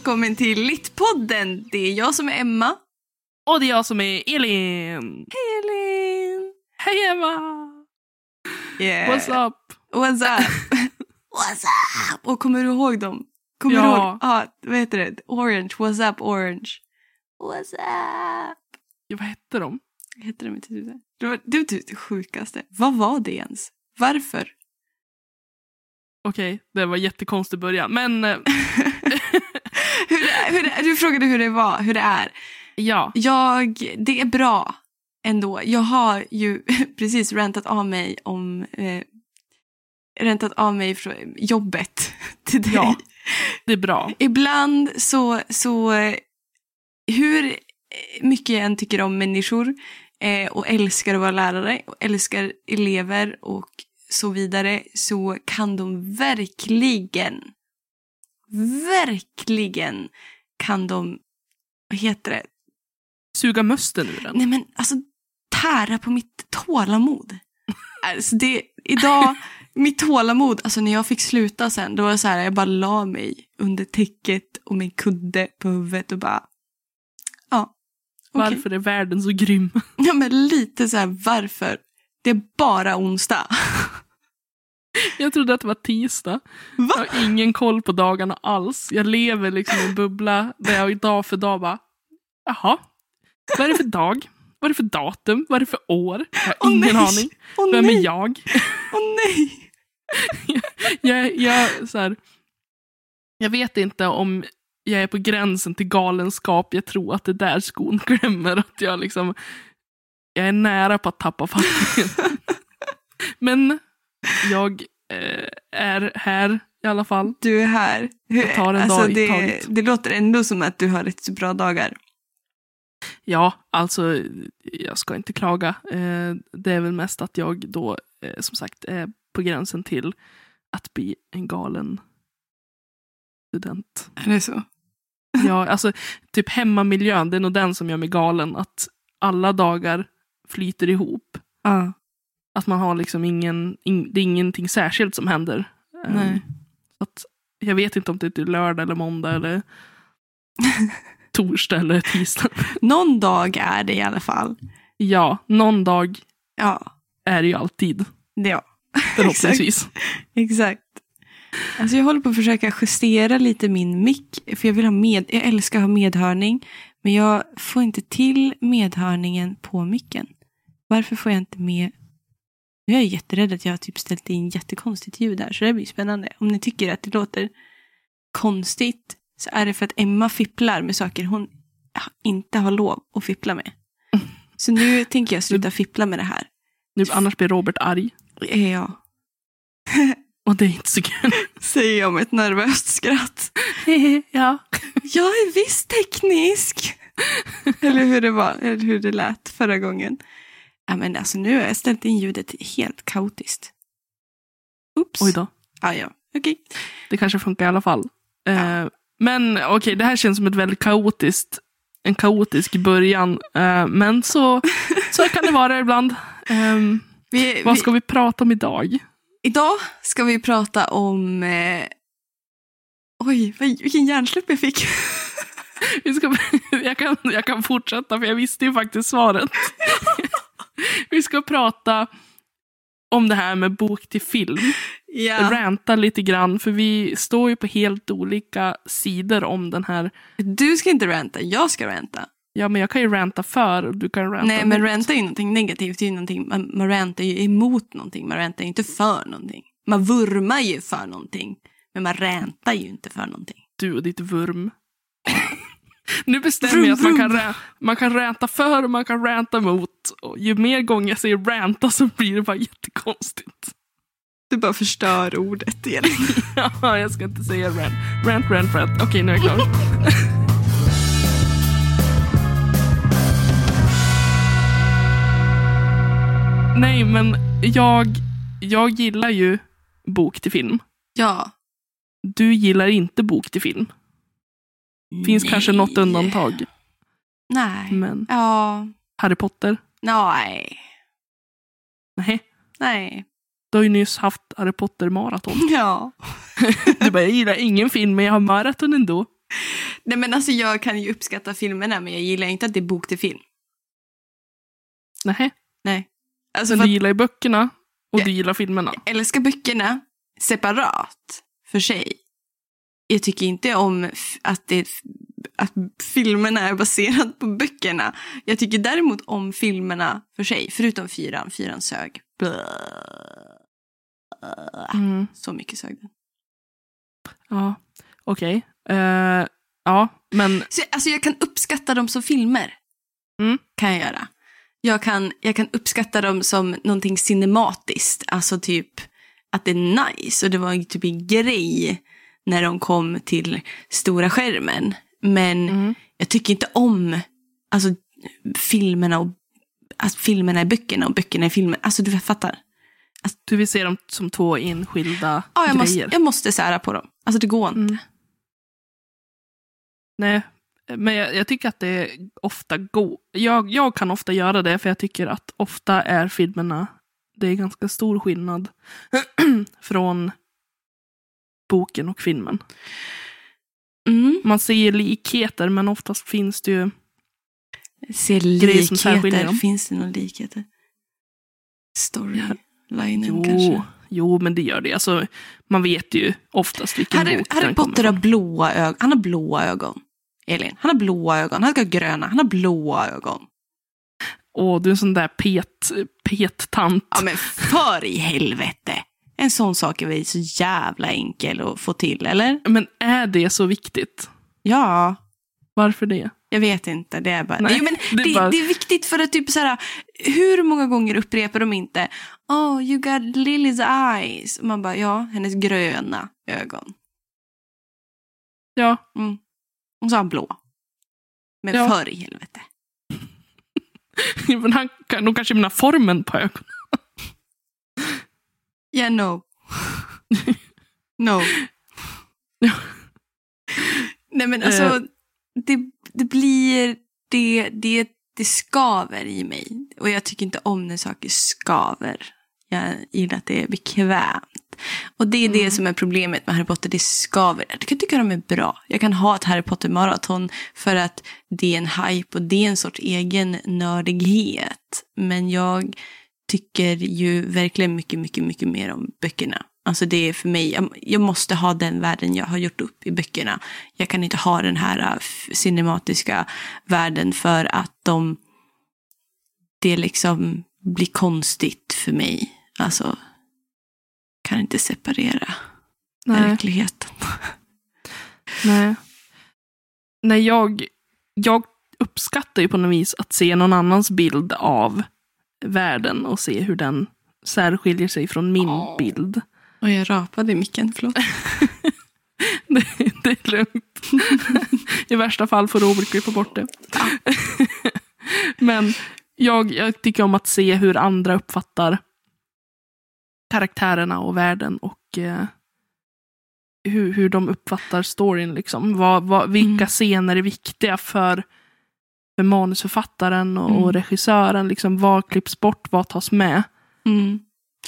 välkommen till Littpodden. Det är jag som är Emma. Och det är jag som är Elin. Hej Elin! Hej Emma! Yeah. What's up? What's up? What's up? Och kommer du ihåg dem? Kommer Ja. du ihåg? Ja, vad heter det? Orange. What's up Orange? What's up? Ja, vad hette de? Heter de inte det? Det var det, var typ det sjukaste. Vad var det ens? Varför? Okej, det var jättekonstig början. Men hur hur du frågade hur det var, hur det är. ja, Jag, det är bra ändå. Jag har ju precis räntat av mig om eh, räntat av mig från jobbet till dig. Ja. det är bra. Ibland så, så hur mycket jag än tycker om människor eh, och älskar att vara lärare och älskar elever och så vidare så kan de verkligen, verkligen kan de, vad heter det, Suga musten ur den. Nej men alltså tära på mitt tålamod. Alltså det, idag, mitt tålamod, alltså när jag fick sluta sen, då var det så här, jag bara la mig under täcket och min kudde på huvudet och bara, ja. okej. Varför är världen så grym? Ja men lite så här, varför? Det är bara onsdag. Jag trodde att det var tisdag. Va? Jag har ingen koll på dagarna alls. Jag lever liksom i en bubbla där jag dag för dag bara, jaha, vad är det för dag? Vad är det för datum? Vad är det för år? Jag har Åh, ingen nej. aning. Åh Vem är nej, jag? åh nej. jag, jag, så här, jag vet inte om jag är på gränsen till galenskap. Jag tror att det är där skon klämmer. Att jag, liksom, jag är nära på att tappa fattningen. Men jag är här i alla fall. Du är här. Hur, Jag tar en alltså, dag i det, taget. det låter ändå som att du har rätt så bra dagar. Ja, alltså jag ska inte klaga. Eh, det är väl mest att jag då eh, som sagt är på gränsen till att bli en galen student. Är det så? Ja, alltså typ hemmamiljön, det är nog den som gör mig galen. Att alla dagar flyter ihop. Ja. Att man har liksom ingen, ing, det är ingenting särskilt som händer. Ehm, Nej. Att, jag vet inte om det är lördag eller måndag eller torsdag eller tisdag. Någon dag är det i alla fall. Ja, någon dag Ja, är det ju alltid. ja. Förhoppningsvis. Exakt. Alltså jag håller på att försöka justera lite min mick. För jag vill ha med, jag älskar att ha medhörning. Men jag får inte till medhörningen på micken. Varför får jag inte med? Nu är jag jätterädd att jag har typ ställt in jättekonstigt ljud där. Så det blir spännande. Om ni tycker att det låter konstigt så är det för att Emma fipplar med saker hon inte har lov att fippla med. Så nu tänker jag sluta fippla med det här. Nu, annars blir Robert arg. Är jag. Och det är inte så kul. Säger jag med ett nervöst skratt. ja. Jag är visst teknisk. eller hur det var, eller hur det lät förra gången. Ja, men alltså nu har jag ställt in ljudet helt kaotiskt. Oops. Oj då. Ah, ja, okej. Det kanske funkar i alla fall. Eh, men okej, det här känns som ett väldigt kaotiskt, en kaotisk början. Eh, men så, så kan det vara ibland. Ehm, Vi, vad vi, ska vi prata om idag? Idag ska vi prata om... Eh... Oj, vilken hjärnsläpp jag fick. Vi ska, jag, kan, jag kan fortsätta för jag visste ju faktiskt svaret. vi ska prata om det här med bok till film. ja. Ranta lite grann, för vi står ju på helt olika sidor om den här. Du ska inte ranta, jag ska ranta. Ja, men jag kan ju ranta för och du kan ranta Nej, men mot. ranta är ju någonting negativt. Det är ju någonting, man, man rantar ju emot någonting. Man rantar ju inte för någonting. Man vurmar ju för någonting. Men man rantar ju inte för någonting. Du och ditt vurm. Nu bestämmer jag att man kan, rä- man kan ranta för och man kan ranta mot. Och ju mer gånger jag säger ranta så blir det bara jättekonstigt. Du bara förstör ordet igen. Ja, jag ska inte säga rant. Rant, rant, rant. Okej, nu är jag klar. Nej, men jag, jag gillar ju bok till film. ja. Du gillar inte bok till film. Finns kanske något Nej. undantag. Nej. Men Ja. Harry Potter? Nej. Nej. Nej. Du har ju nyss haft Harry Potter-maraton. Ja. Du bara, jag gillar ingen film men jag har maraton ändå. Nej men alltså jag kan ju uppskatta filmerna men jag gillar inte att det är bok till film. Nej. Nej. Alltså Men du gillar ju böckerna och Ja. du gillar filmerna. jag älskar böckerna separat för sig. Jag tycker inte om att, det, att filmerna är baserade på böckerna. Jag tycker däremot om filmerna för sig, förutom fyran. Fyran sög. Mm. Så mycket sög den. Ja, okej. Eh, ja, men Så, alltså jag kan uppskatta dem som filmer. Mm. Kan jag göra. Jag kan, jag kan uppskatta dem som någonting cinematiskt. Alltså typ att det är nice. Och det var typ en grej när de kom till stora skärmen. Men mm. jag tycker inte om alltså, filmerna och alltså, filmerna i böckerna och böckerna i filmen. Alltså du fattar. du vill se dem som två enskilda Ja, jag, måste, grejer. jag måste sära på dem. Alltså det går inte. Mm. Nej, men jag, jag tycker att det ofta go. Jag, jag kan ofta göra det för jag tycker att ofta är filmerna, det är ganska stor skillnad från boken och filmen. Mm. Man ser likheter men oftast finns det ju Ser Grejer som särskiljer dem. Finns det några likheter? Storylinen Jo, kanske? jo, men det gör det. Alltså, man vet ju oftast vilken Harry, bok Harry den Potter har blåa ögon. Han har blåa ögon. Elin, han har blåa ögon. Han ska ha gröna. Han har blåa ögon. Och du är en sån där pet, pet-tant. Ja men för i helvete. En sån sak är väl så jävla enkel att få till, eller? Men är det så viktigt? Ja, Varför det? jag vet inte. Det är bara... Nej, jo, men det är bara- det är viktigt för att typ så här, hur många gånger upprepar de inte Oh, you got Lily's eyes. Och man bara, ja, hennes gröna ögon. Ja, Och så har han blå. Men Ja. för i helvete. men han, de kanske menar formen på ögonen. Yeah, no. no. Nej men alltså, Eh. det, det blir, det, det, det skaver i mig. Och jag tycker inte om när saker skaver. Jag gillar att det är bekvämt. Och det är det Mm. som är problemet med Harry Potter, det skaver. Jag kan tycka de är bra. Jag kan ha ett Harry Potter-maraton för att det är en hype och det är en sorts egen nördighet. Men jag tycker ju verkligen mycket, mycket, mycket mer om böckerna. Alltså det är för mig, jag, måste ha den världen jag har gjort upp i böckerna. Jag kan inte ha den här äh, cinematiska världen för att de, det liksom blir konstigt för mig. Alltså, kan inte separera Nej. verkligheten. Nej. Nej, jag, jag uppskattar ju på något vis att se någon annans bild av världen och se hur den särskiljer sig från min Åh. bild. Och jag rapade i micken, förlåt. Det, det är lugnt. I värsta fall får Robert klippa bort det. Men jag, jag tycker om att se hur andra uppfattar karaktärerna och världen och eh, hur, hur de uppfattar storyn. Liksom. Vad, vad, vilka Mm. scener är viktiga för, för manusförfattaren och, Mm. och regissören. Liksom, vad klipps bort, vad tas med. Mm.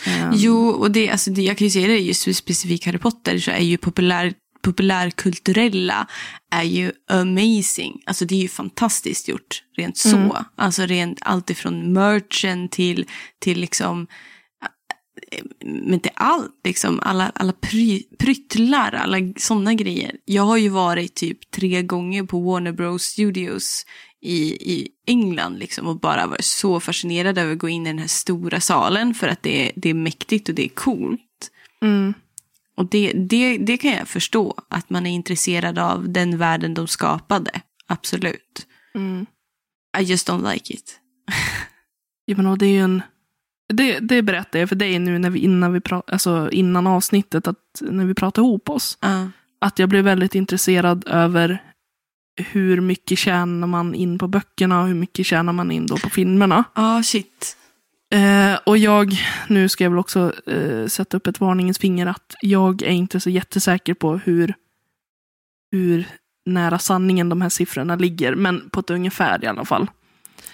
Ehm, Jo, och det, alltså det, jag kan ju säga det just specifikt Harry Potter så är ju populär, populärkulturella är ju amazing. Alltså det är ju fantastiskt gjort, rent så. Mm. Alltså rent allt ifrån merchen till, till liksom eh, men till allt, liksom alla, alla pry, pryttlar, alla sådana grejer. Jag har ju varit typ tre gånger på Warner Bros Studios i, i England liksom och bara varit så fascinerad över att gå in i den här stora salen för att det är, det är mäktigt och det är coolt. mm, Och det, det, det kan jag förstå, att man är intresserad av den världen de skapade. Absolut. mm. I just don't like it. Ja, men och det är ju en... Det, det berättade jag för dig nu när vi, innan, vi pra, alltså innan avsnittet, att när vi pratade ihop oss. Ja. Att jag blev väldigt intresserad över hur mycket tjänar man in på böckerna och hur mycket tjänar man in då på filmerna. Ja, shit. Eh, och jag, nu ska jag väl också eh, sätta upp ett varningens finger att jag är inte så jättesäker på hur, hur nära sanningen de här siffrorna ligger. Men på ett ungefär i alla fall.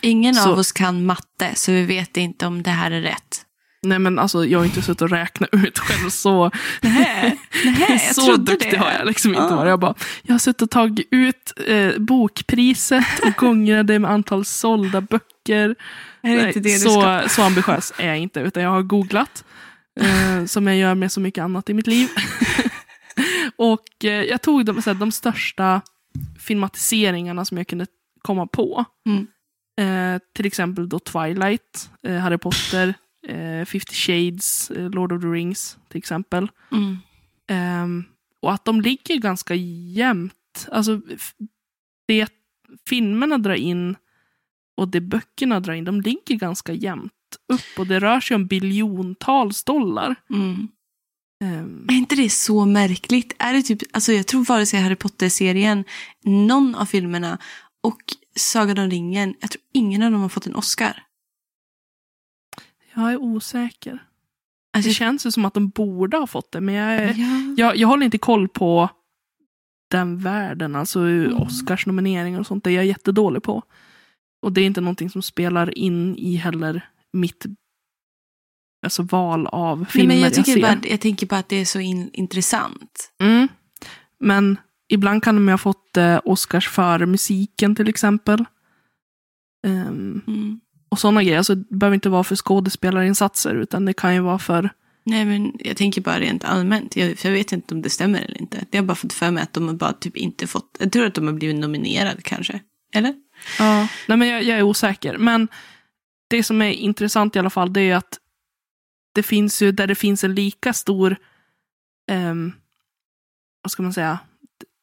Ingen Så- av oss kan matte, så vi vet inte om det här är rätt. Nej men alltså jag har inte suttit och räknat ut själv så, Nej, nej så duktig det. har jag liksom inte Ja. varit. Jag, bara, jag har suttit och tagit ut eh, bokpriset och gångrat det med antal sålda böcker. Nej, så, så ambitiös är jag inte, utan jag har googlat. Eh, som jag gör med så mycket annat i mitt liv. och eh, jag tog de, så här, de största filmatiseringarna som jag kunde komma på. Mm. Eh, till exempel då Twilight, eh, Harry Potter, eh, 50 Shades, eh, Lord of the Rings till exempel. Mm. Ehm, och att de ligger ganska jämnt. Alltså, det filmerna drar in och det böckerna drar in, de ligger ganska jämnt upp. Och det rör sig om biljontals dollar. Mm. Ehm, Är inte det så märkligt? Är det typ, alltså jag tror vare sig Harry Potter-serien, någon av filmerna och Sagan om ringen, jag tror ingen av dem har fått en Oscar. Jag är osäker. Alltså, Det känns ju som att de borde ha fått det, men jag, är, ja. jag, jag håller inte koll på den världen, alltså Mm. Oscarsnomineringar och sånt. Det är jag jättedålig på. Och det är inte någonting som spelar in i heller mitt alltså, val av Nej, filmer men jag, jag, tycker ser. bara, jag tänker bara att det är så in, intressant. Mm. Men ibland kan de ju ha fått eh, Oscars för musiken till exempel. Ehm, Mm. Och sådana grejer. Alltså, det behöver inte vara för skådespelarinsatser utan det kan ju vara för Nej, men jag tänker bara rent allmänt. Jag, jag vet inte om det stämmer eller inte. Jag har bara fått för mig att de har bara typ inte fått... Jag tror att de har blivit nominerade kanske. Eller? Ja, nej men jag, jag är osäker. Men det som är intressant i alla fall, det är att det finns ju, där det finns en lika stor, ehm, vad ska man säga,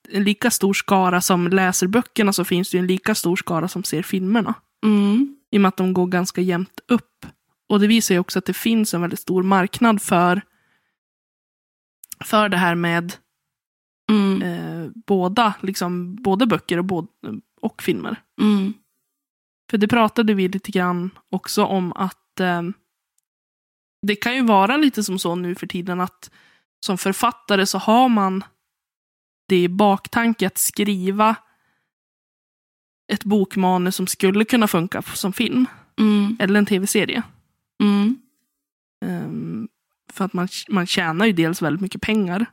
en lika stor skara som läser böckerna så finns det ju en lika stor skara som ser filmerna. Mm. I och med att de går ganska jämnt upp. Och det visar ju också att det finns en väldigt stor marknad för, för det här med Mm. eh, båda, liksom, både böcker och, både, och filmer. Mm. För det pratade vi lite grann också om att eh, det kan ju vara lite som så nu för tiden att som författare så har man det i baktanke att skriva ett bokmanus som skulle kunna funka som film Mm. eller en tv-serie. Mm. Ehm, för att man, man tjänar ju dels väldigt mycket pengar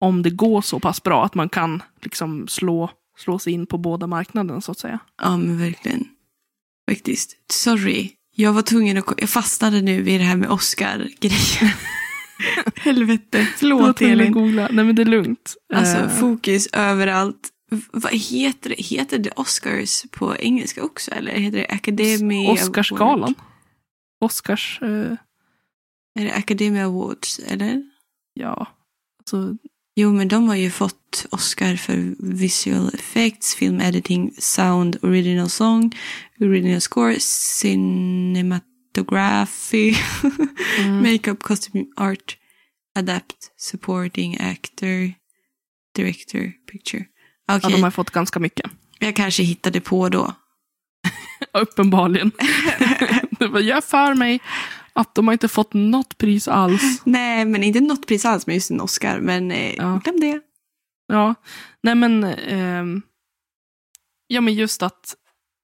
om det går så pass bra att man kan liksom slå, slå sig in på båda marknaderna så att säga. Ja, men verkligen. Faktiskt. Sorry. Jag var tvungen att... Jag fastnade nu vid det här med Oscar-grejen. Helvete. Förlåt, Elin. googla. Nej men det är lugnt. Alltså, Eh, fokus överallt. Vad heter det? Heter det Oscars på engelska också? Eller heter det Academy Oscarsgalan. Oscars, eh, Är det Academy Awards? Eller? ja. Alltså, Jo, men de har ju fått Oscar för visual effects, film editing, sound, original song, original score, cinematography, mm, makeup, costume art, adapt, supporting actor, director, picture. Ja, Okej, de har fått ganska mycket. jag kanske hittade på då. Uppenbarligen. det var, jag för mig att de har inte fått något pris alls. Nej, men inte något pris alls, men just en Oscar. Men eh, Ja. glöm det. Ja, nej men. ehm, ja, men just att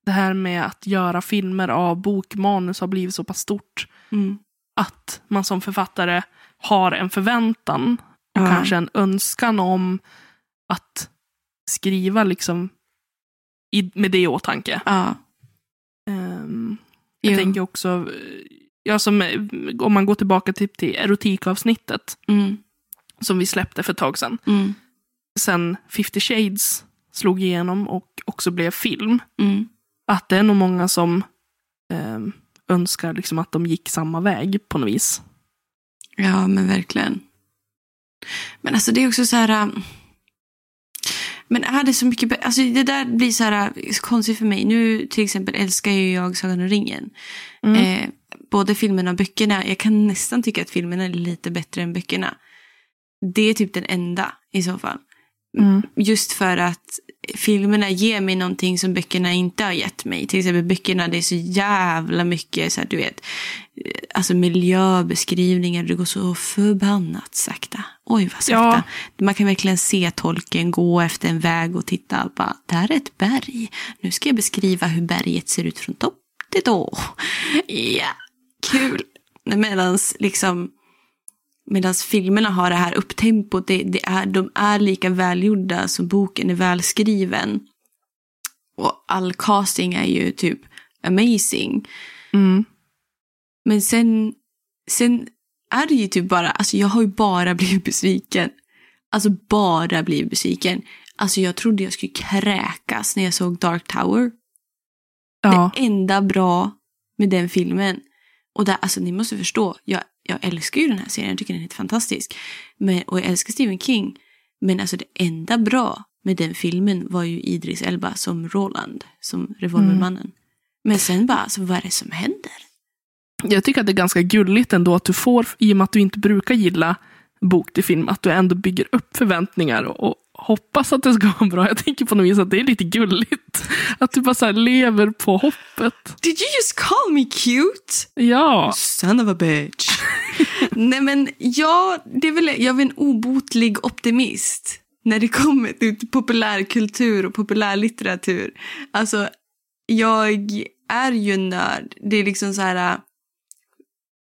det här med att göra filmer av bokmanus har blivit så pass stort. Mm. Att man som författare har en förväntan och Ja. kanske en önskan om att skriva liksom i, med det i åtanke. Ja. Ehm, jag Jo. tänker också, ja, som, eh, om man går tillbaka till, till erotikavsnittet Mm. som vi släppte för ett tag sedan. Mm. Sen 50 Shades slog igenom och också blev film. Mm. Att det är nog många som ehm, önskar liksom att de gick samma väg på något vis. Ja, men verkligen. Men alltså det är också så här... um, Men är det så mycket... Alltså det där blir så här uh, konstigt för mig. Nu till exempel älskar ju jag Sagan om ringen. Mm. Eh, både filmerna och böckerna. Jag kan nästan tycka att filmerna är lite bättre än böckerna. Det är typ den enda i så fall. Mm. Just för att filmerna ger mig någonting som böckerna inte har gett mig. Till exempel böckerna, det är så jävla mycket så här, du vet, eh, alltså miljöbeskrivningar. Det går så förbannat sakta. Oj, vad sakta. Man kan verkligen se tolken gå efter en väg och titta. och Bara, där är ett berg. Nu ska jag beskriva hur berget ser ut från topp till tå. Ja, kul. Medans liksom Medan filmerna har det här upptempot, det, det är, de är lika välgjorda som boken är välskriven. Och all casting är ju typ amazing. Mm. Men sen, sen är det ju typ bara, alltså jag har ju bara blivit besviken. Alltså bara blivit besviken. Alltså jag trodde jag skulle kräkas när jag såg Dark Tower. Ja. Det enda bra med den filmen. Och där, alltså ni måste förstå, jag, jag älskar ju den här serien, jag tycker den är helt fantastisk. Men, och jag älskar Stephen King. Men alltså det enda bra med den filmen var ju Idris Elba som Roland, som revolvermannen. Men sen bara, alltså vad är det som händer? Jag tycker att det är ganska gulligt ändå att du får, i och med att du inte brukar gilla bok till film, att du ändå bygger upp förväntningar och, och hoppas att det ska vara bra. Jag tänker på något vis att det är lite gulligt. Att du bara så lever på hoppet. Did you just call me cute? Ja, Son of a bitch. Nej men ja, det är väl, jag är en obotlig optimist. När det kommer till populärkultur och populärlitteratur. Alltså, jag är ju en nörd. Det är liksom så här...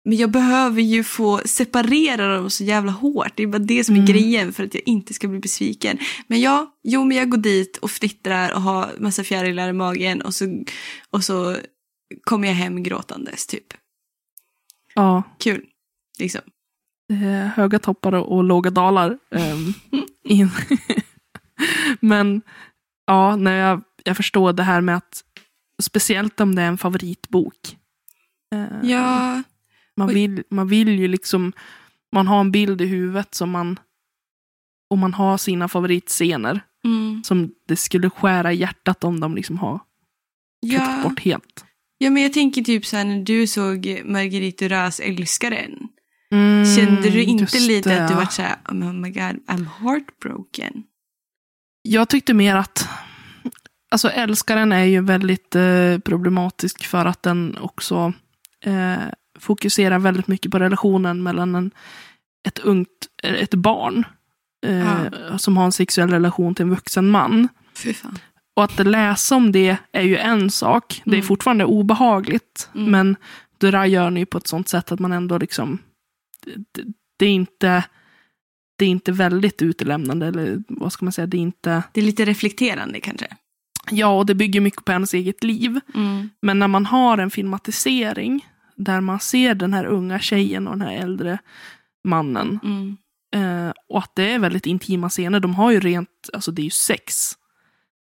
Men jag behöver ju få separera dem så jävla hårt. Det är bara det som är Mm. grejen för att jag inte ska bli besviken. Men ja, jo men jag går dit och fnittrar och har massa fjärilar i magen och så, och så kommer jag hem gråtandes typ. ja. Kul. Liksom. eh, höga toppar och låga dalar. in. Men ja, när jag, jag förstår det här med att speciellt om det är en favoritbok. Eh, Ja, man, vill, man vill ju liksom, man har en bild i huvudet som man, och man har sina favoritscener mm. som det skulle skära hjärtat om de liksom har ja. bort helt. ja, men jag tänker typ så här när du såg Marguerite Duras Älskaren. Mm, Kände du inte lite det. att du var så här, oh my god, I'm heartbroken? Jag tyckte mer att Alltså älskaren är ju väldigt eh, problematisk för att den också eh, fokuserar väldigt mycket på relationen mellan en, ett ungt, eh, ett barn eh, som har en sexuell relation till en vuxen man. Och att läsa om det är ju en sak. Det är Mm. fortfarande obehagligt. Mm. Men Dura gör det ju på ett sånt sätt att man ändå liksom det, det är inte det är inte väldigt utelämnande, eller vad ska man säga, det är inte... Det är lite reflekterande kanske. Ja, och det bygger mycket på ens eget liv. Mm. Men när man har en filmatisering där man ser den här unga tjejen och den här äldre mannen. Mm. Eh, och att det är väldigt intima scener. De har ju rent, alltså det är ju sex.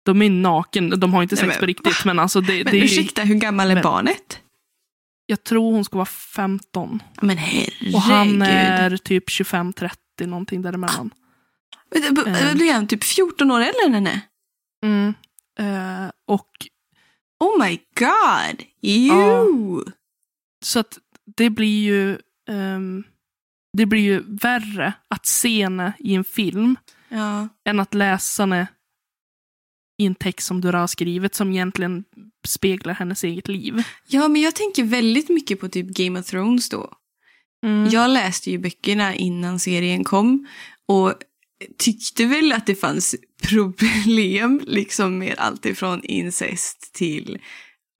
De är naken, de har inte Nej, sex men på riktigt. Men alltså det, Men det är ursäkta, hur gammal är Men- barnet? jag tror hon ska vara 15. Men herregud. Och han är typ 25-30, någonting däremellan. Men det- Eh. Blir han typ 14 år äldre än henne? Mm. Eh, och Oh my god! Ew! Så att det blir ju ehm, det blir ju värre att se henne i en film Ja. än att läsa henne i en text som du har skrivit som egentligen speglar hennes eget liv. ja, men jag tänker väldigt mycket på typ Game of Thrones då. Mm. Jag läste ju böckerna innan serien kom och tyckte väl att det fanns problem liksom med allt ifrån incest till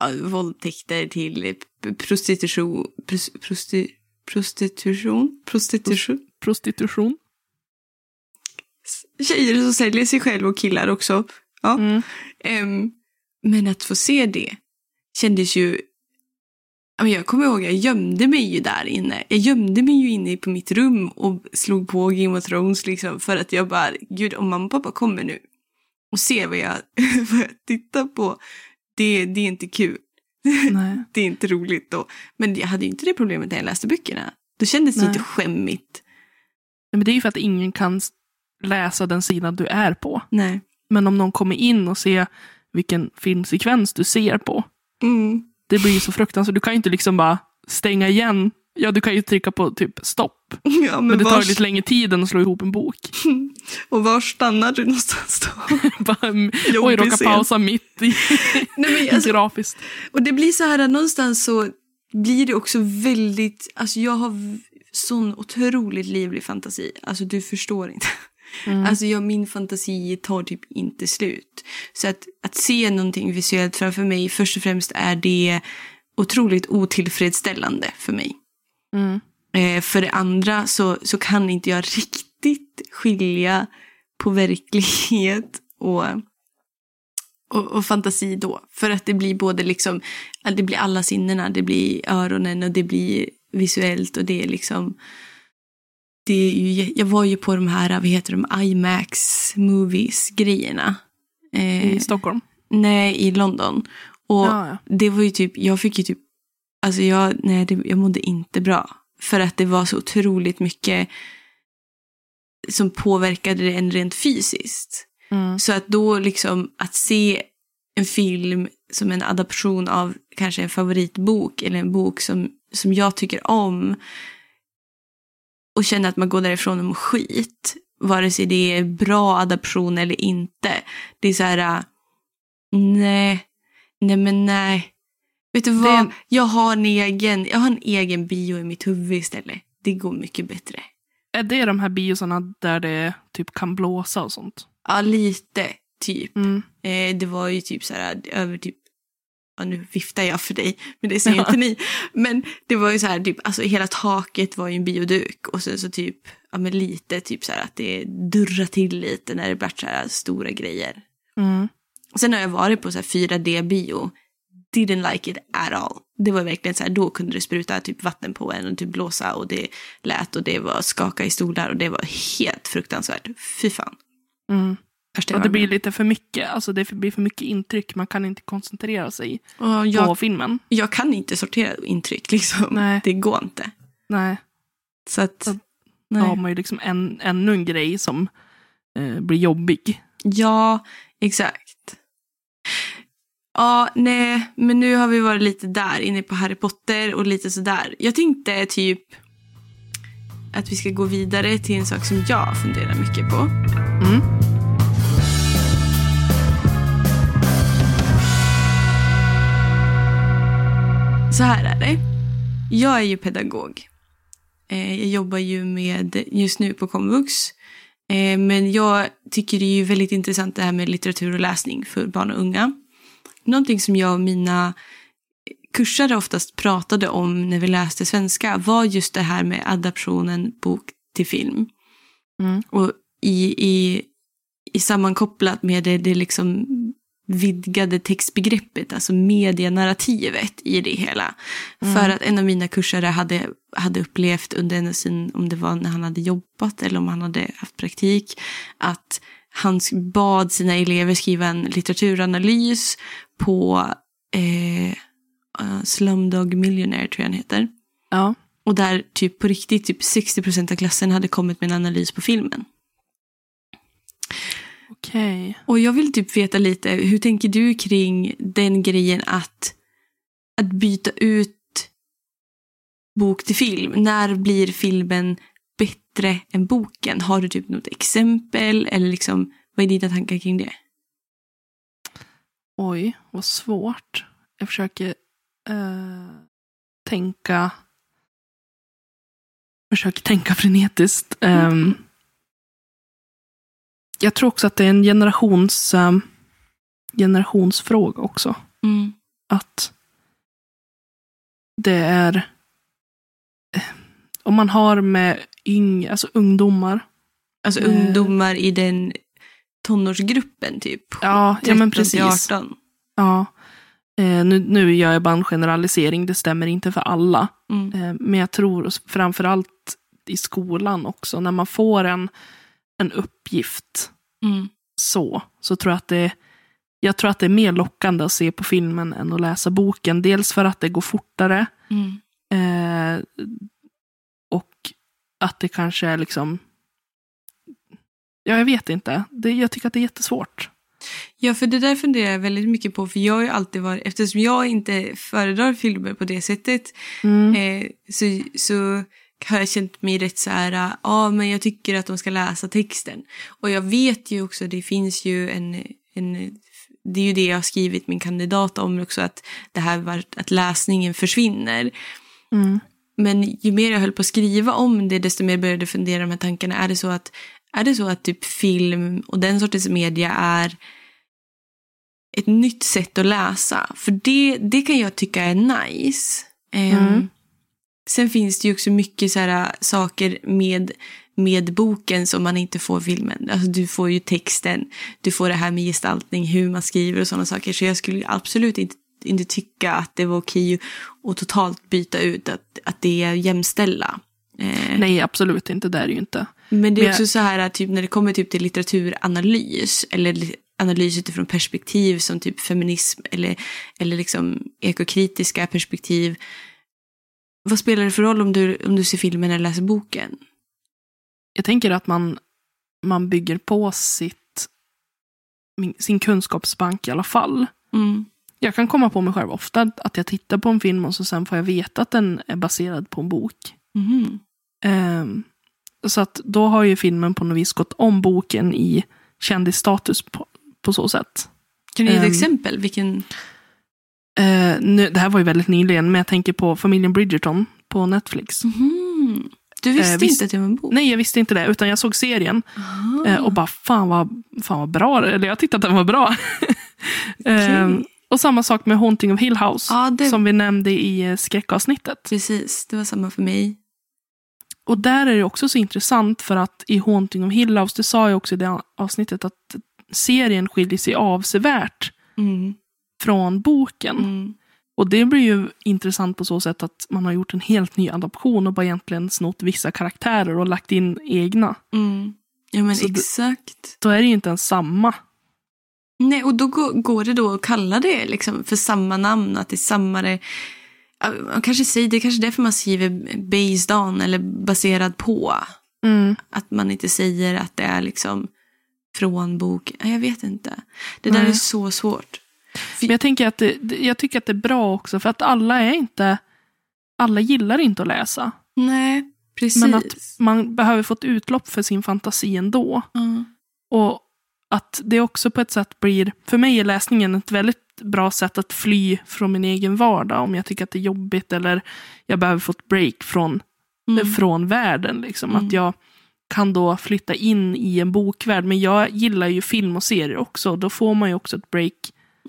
våldtäkter till prostitution, pros, prosti, prostitution, prostitution. Prostitution. Tjejer som säljer sig själva och killar också. Ja. Mm. Ehm, men att få se det kändes ju... Jag kommer ihåg, jag gömde mig ju där inne. Jag gömde mig ju inne på mitt rum och slog på Game of Thrones liksom för att jag bara, gud om mamma och pappa kommer nu och ser vad jag, vad jag tittar på, det, det är inte kul. Det är inte roligt då. Men jag hade ju inte det problemet när jag läste böckerna. Då kändes det Nej. inte skämmigt. Men det är ju för att ingen kan läsa den sidan du är på. Nej. Men om någon kommer in och ser vilken filmsekvens du ser på, Mm. det blir ju så fruktansvärt. Du kan ju inte liksom bara stänga igen. Ja, du kan ju trycka på typ stopp. Ja, men, Men det tar var, ju lite längre tid än att slå ihop en bok. och var stannar du någonstans då? Mm, Oj, råkar pausa mitt i, Nej, men alltså, grafiskt. Och det blir så här att någonstans så blir det också väldigt, alltså jag har sån otroligt livlig fantasi. Alltså du förstår inte. Mm. Alltså jag, min fantasi tar typ inte slut. Så att, att se någonting visuellt framför mig, först och främst är det otroligt otillfredsställande för mig. Mm. Eh, för det andra så, så kan inte jag riktigt skilja på verklighet och, och, och fantasi då. För att det blir både liksom, det blir alla sinnena, det blir öronen och det blir visuellt och det är liksom det är ju, jag var ju på de här, vad heter de, IMAX movies grejerna. I Stockholm? Nej, i London. Och Ja, ja. det var ju typ, jag fick ju typ, alltså jag, nej, det, jag mådde inte bra. För att det var så otroligt mycket som påverkade det en rent fysiskt. Mm. Så att då liksom att se en film som en adaption av kanske en favoritbok eller en bok som, som jag tycker om och känna att man går därifrån och mår skit, vare sig det är bra adaption eller inte. Det är så här, äh, nej, nej men nej. Vet du vad, Det- jag, har en egen, jag har en egen bio i mitt huvud istället. Det går mycket bättre. Är det de här biosarna där det typ kan blåsa och sånt? Ja, lite typ. Mm. Eh, det var ju typ så här över typ, ja nu viftar jag för dig, men det ser ju inte ni. Men det var ju så här, typ, alltså hela taket var ju en bioduk och sen så typ, ja men lite typ så här att det durrar till lite när det blir så här stora grejer. Mm. Sen har jag varit på så här 4D-bio, didn't like it at all. Det var verkligen så här, då kunde det spruta typ vatten på en och typ blåsa och det lät och det var skaka i stolar och det var helt fruktansvärt. Fy fan. Mm. Jag Och det blir lite för mycket. Alltså det blir för mycket intryck. Man kan inte koncentrera sig. Och på jag, filmen. jag kan inte sortera intryck liksom. Nej. Det går inte. Nej. Så att, Så- nej. Då har man ju liksom en, ännu en grej som eh, blir jobbig. Ja, exakt. Ja, nej, men nu har vi varit lite där inne på Harry Potter och lite sådär. Jag tänkte typ att vi ska gå vidare till en sak som jag funderar mycket på. Mm. Så här är det. Jag är ju pedagog. Eh, Jag jobbar ju med, just nu på komvux. Eh, Men jag tycker det är ju väldigt intressant det här med litteratur och läsning för barn och unga. Någonting som jag och mina kursare oftast pratade om när vi läste svenska var just det här med adaptionen bok till film. Mm. Och i, i, i sammankopplat med det, det liksom vidgade textbegreppet, alltså medienarrativet i det hela. För att en av mina kursare hade, hade upplevt under en av sin, om det var när han hade jobbat eller om han hade haft praktik, att han bad sina elever skriva en litteraturanalys på eh, eh, Slumdog Millionaire tror jag han heter. Ja. Och där typ på riktigt typ 60% av klassen hade kommit med en analys på filmen. Okej. Och jag vill typ veta lite, hur tänker du kring den grejen att, att byta ut bok till film? När blir filmen bättre än boken? Har du typ något exempel eller liksom, vad är dina tankar kring det? Oj, vad svårt. Jag försöker eh, tänka försöker tänka frenetiskt. Ehm, jag tror också att det är en generations, ehm, generationsfråga också. Mm. Att det är eh, om man har med yng, alltså ungdomar. Alltså Eh. ungdomar i den tonårsgruppen typ. Ja, ja 13 men till precis. 18. Ja. Eh, nu, nu gör jag bara en generalisering, det stämmer inte för alla. Mm. Eh, Men jag tror framförallt i skolan också, när man får en, en uppgift Mm. så, så tror jag att det jag tror att det är mer lockande att se på filmen än att läsa boken. Dels för att det går fortare Mm. eh, att det kanske är liksom Ja, jag vet inte. Det, jag tycker att det är jättesvårt. Ja, för det där funderar jag väldigt mycket på. För jag har ju alltid varit, eftersom jag inte föredrar filmer på det sättet, Mm. eh, så, så har jag känt mig rätt så här, ja ah, men jag tycker att de ska läsa texten. Och jag vet ju också, det finns ju en, en det är ju det jag har skrivit min kandidat om också, att det här var att läsningen försvinner. Mm. Men ju mer jag höll på att skriva om det, desto mer började jag fundera de här tankarna. Är det så att, är det så att typ film och den sortens media är ett nytt sätt att läsa? För det, det kan jag tycka är nice. Ehm, Mm. sen finns det ju också mycket så här, äh, saker med, med boken som man inte får filmen. Alltså, du får ju texten, du får det här med gestaltning, hur man skriver och sådana saker. Så jag skulle absolut inte, inte tycka att det var okej att totalt byta ut att, att det är jämställda. Eh, Nej, absolut inte. Det är det ju inte. men det är Men också så här typ när det kommer typ till litteraturanalys eller analys utifrån perspektiv som typ feminism eller, eller liksom ekokritiska perspektiv. Vad spelar det för roll om du, om du ser filmen eller läser boken? Jag tänker att man, man bygger på sitt, sin kunskapsbank i alla fall. Mm. Jag kan komma på mig själv ofta att jag tittar på en film och så sen får jag veta att den är baserad på en bok. Mhm. Ehm, så att då har ju filmen på något vis gått om boken i kändisstatus på, på så sätt. Kan du ge ett Ehm. exempel? Vilken? Eh, nu, det här var ju väldigt nyligen, men jag tänker på familjen Bridgerton på Netflix. Mhm. Du visste Eh, visst- inte att det var en bok? Nej, jag visste inte det, utan jag såg serien eh, och bara fan vad, fan vad bra Eller jag tyckte att den var bra. eh, Okej. Och samma sak med Haunting of Hill House, Ja, det- som vi nämnde i eh, skräckavsnittet. Precis, det var samma för mig. Och där är det också så intressant för att i Haunting of Hill House, det sa jag också i det avsnittet, att serien skiljer sig avsevärt Mm. från boken. Mm. Och det blir ju intressant på så sätt att man har gjort en helt ny adaption och bara egentligen snott vissa karaktärer och lagt in egna. Mm. Ja men Så exakt. Då är det ju inte ens samma. Nej, och då går, det då att kalla det liksom för samma namn, att det är samma det. Man kanske säger, det är kanske därför man skriver based on eller baserad på. Mm. Att man inte säger att det är liksom från bok. Ja, Jag vet inte. Det där Nej. är så svårt. Men jag, tänker att det, jag tycker att det är bra också för att alla är inte... Alla gillar inte att läsa. Nej, precis. Men att man behöver få ett utlopp för sin fantasi ändå. Ja. Och att det också på ett sätt blir... För mig är läsningen ett väldigt bra sätt att fly från min egen vardag. Om jag tycker att det är jobbigt eller jag behöver få ett break från, Mm. från världen. Liksom. Mm. Att jag kan då flytta in i en bokvärld. Men jag gillar ju film och serier också. Då får man ju också ett break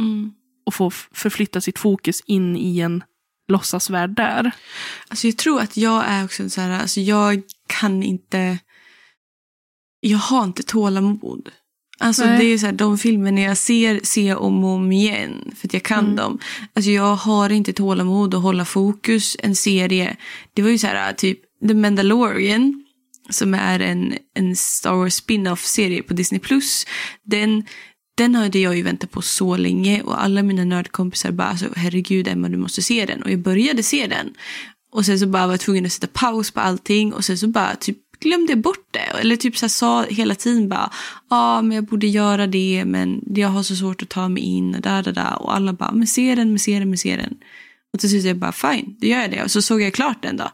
Mm. och få f- förflytta sitt fokus in i en låtsasvärld där. Alltså jag tror att jag är också så här, alltså jag kan inte, jag har inte tålamod. Alltså Nej. det är så här, de filmerna jag ser, ser jag om och om igen. För att jag kan Mm. dem. Alltså jag har inte tålamod att hålla fokus. En serie, det var ju så här typ The Mandalorian. Som är en, en Star Wars spin-off-serie på Disney+. Den, den hade jag ju väntat på så länge. Och alla mina nördkompisar bara, alltså, herregud Emma du måste se den. Och jag började se den. Och sen så bara var jag tvungen att sätta paus på allting. Och sen så bara typ glömde bort det. Eller typ så här sa hela tiden bara, ja ah, men jag borde göra det men jag har så svårt att ta mig in och där, där, där. Och alla bara, men se den, men se den, men se den. Och till slut jag bara, fine, då gör jag det. Och så såg jag klart den då.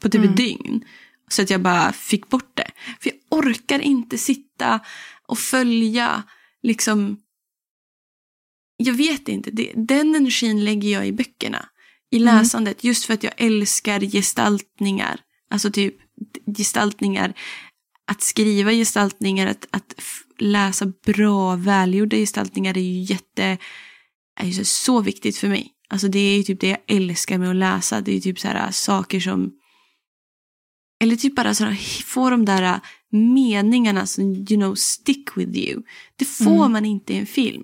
På typ ett dygn. Så att jag bara fick bort det. För jag orkar inte sitta och följa liksom jag vet inte, det, den energin lägger jag i böckerna. I läsandet, just för att jag älskar gestaltningar. Alltså typ gestaltningar, att skriva gestaltningar, att, att läsa bra, välgjorda gestaltningar är ju jätte, är ju så, så viktigt för mig. Alltså det är ju typ det jag älskar med att läsa. Det är ju typ så här saker som, eller typ bara så här, få de där meningarna som, you know, stick with you. Det får Mm. man inte i en film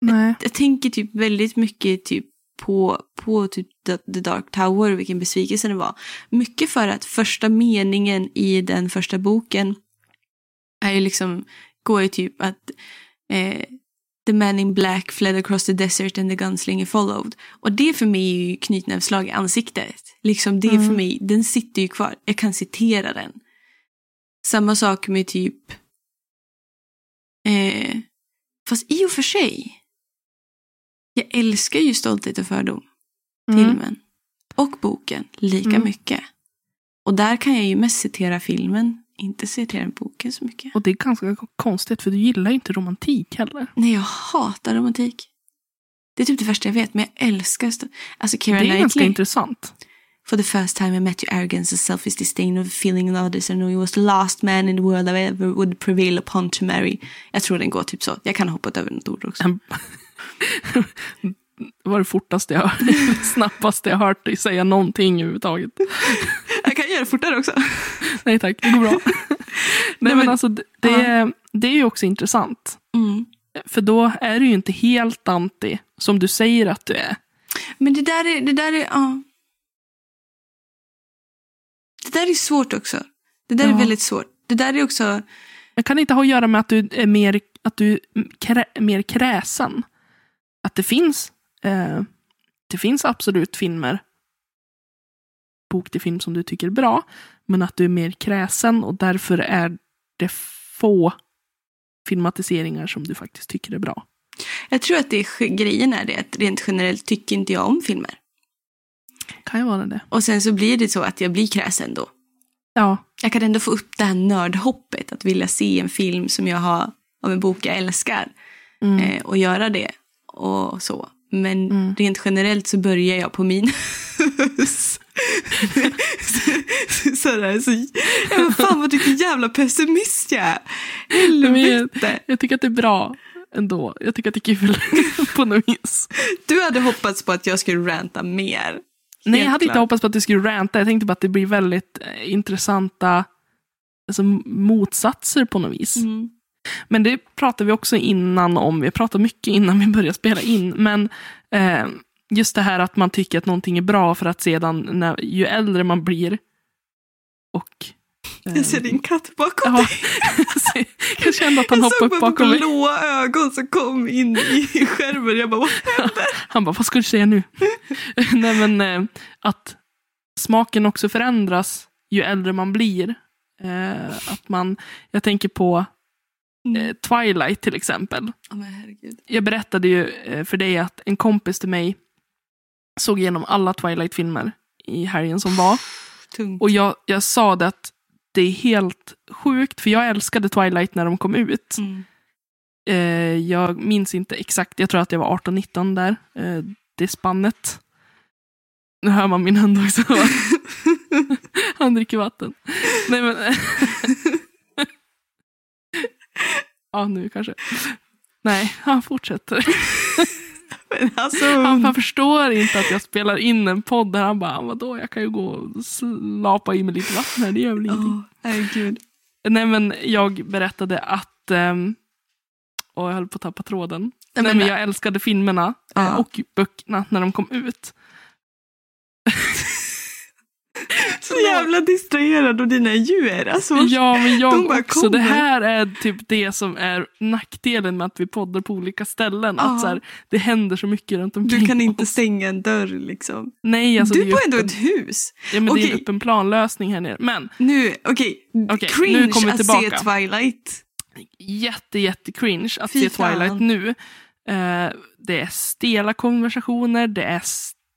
Nej. jag tänker typ väldigt mycket typ på, på typ The, Dark Tower och vilken besvikelse det var. Mycket för att första meningen i den första boken är ju liksom, går ju typ att eh, The man in black fled across the desert and the gunslinger followed. Och det för mig är ju knytnävsslag i ansiktet. Liksom det Mm. för mig, den sitter ju kvar. Jag kan citera den. Samma sak med typ eh, Fast i och för sig. Jag älskar ju Stolthet och fördom. Mm. Filmen. Och boken lika Mm. mycket. Och där kan jag ju mest citera filmen. Inte citera boken så mycket. Och det är ganska konstigt för du gillar ju inte romantik heller. Nej, jag hatar romantik. Det är typ det värsta jag vet. Men jag älskar... Alltså Keira det är ganska Knightley. intressant. For the first time I met your arrogance and selfish disdain of feeling in others and know you was the last man in the world I ever would prevail upon to marry. Jag tror den går typ så. Jag kan ha hoppat över något ord också. Det var det fortaste jag hört, det snabbaste jag hört dig säga någonting överhuvudtaget. Jag kan göra det fortare också. Nej tack, det går bra. Nej, men alltså, det, det, är, det är ju också intressant. Mm. För då är du ju inte helt anti, som du säger att du är. Men det där är, det där är, ja. Det där är svårt också. Det där Ja. är väldigt svårt. Det där är också, Men kan inte ha att göra med att du är mer, att du krä, mer kräsen? Att det finns, eh, det finns absolut filmer, bok till film som du tycker är bra, men att du är mer kräsen och därför är det få filmatiseringar som du faktiskt tycker är bra. jag tror att det är, grejen är det att rent generellt tycker inte jag om filmer. Kan ju vara det. Och sen så blir det så att jag blir kräsen då. Ja, Jag kan ändå få upp det här nördhoppet, att vilja se en film som jag har av en bok jag älskar. mm. eh, och göra det och så. Men Mm. rent generellt så börjar jag på minus. Sådär, så, ja, men fan vad vilken jävla pessimist jag är. Helvete. jag tycker att det är bra ändå. Jag tycker att det är kul på något vis. Du hade hoppats på att jag skulle ranta mer. Nej, jag Helt hade inte klart. hoppats på att du skulle ranta. Jag tänkte bara att det blir väldigt eh, intressanta alltså, motsatser på något vis. Mm. Men det pratade vi också innan om. Vi pratade mycket innan vi började spela in. Men eh, just det här att man tycker att någonting är bra för att sedan, när, ju äldre man blir och... eh, Jag ser din katt bakom Ja, dig. jag kände att han Jag såg hoppade upp bakom mig. blåa ögon som kom in i skärmen. Jag bara, vad Han bara, vad ska du säga nu? Nej men eh, att smaken också förändras ju äldre man blir. Eh, att man, jag tänker på eh, Twilight till exempel. Herregud. Jag berättade ju eh, för dig att en kompis till mig såg igenom alla Twilight-filmer i helgen som var. Tungt. Och jag, jag sa det att det är helt sjukt, för jag älskade Twilight när de kom ut. Mm. Eh, jag minns inte exakt, jag tror att jag var 18-19 där. Eh, det spannet. Nu hör man min hund också. Han dricker vatten. Nej men... ja, nu kanske. Nej, han fortsätter. Alltså, Han, han förstår inte att jag spelar in en podd där han bara, vadå, jag kan ju gå och slapa i mig lite vatten här, det gör väl ingenting. Herregud. Nej men jag berättade att, ehm, och jag höll på att tappa tråden. Nej, Nej, men- jag älskade filmerna Ja. och böckerna när de kom ut. Så jävla distraherad av dina djur. Alltså, Ja, men de jag bara också. Det kommer. här är typ det som är nackdelen med att vi poddar på olika ställen. Att så här, det händer så mycket runt omkring Du kan inte oss. stänga en dörr liksom. Nej, alltså du det bor ändå ett hus. ja, men det är en öppen planlösning här nere. Men Nu, okej. Okej, Cringe nu kommer vi att tillbaka. se Twilight. jätte, jätte cringe att Fy se fan. Twilight nu. Eh, det är stela konversationer, det är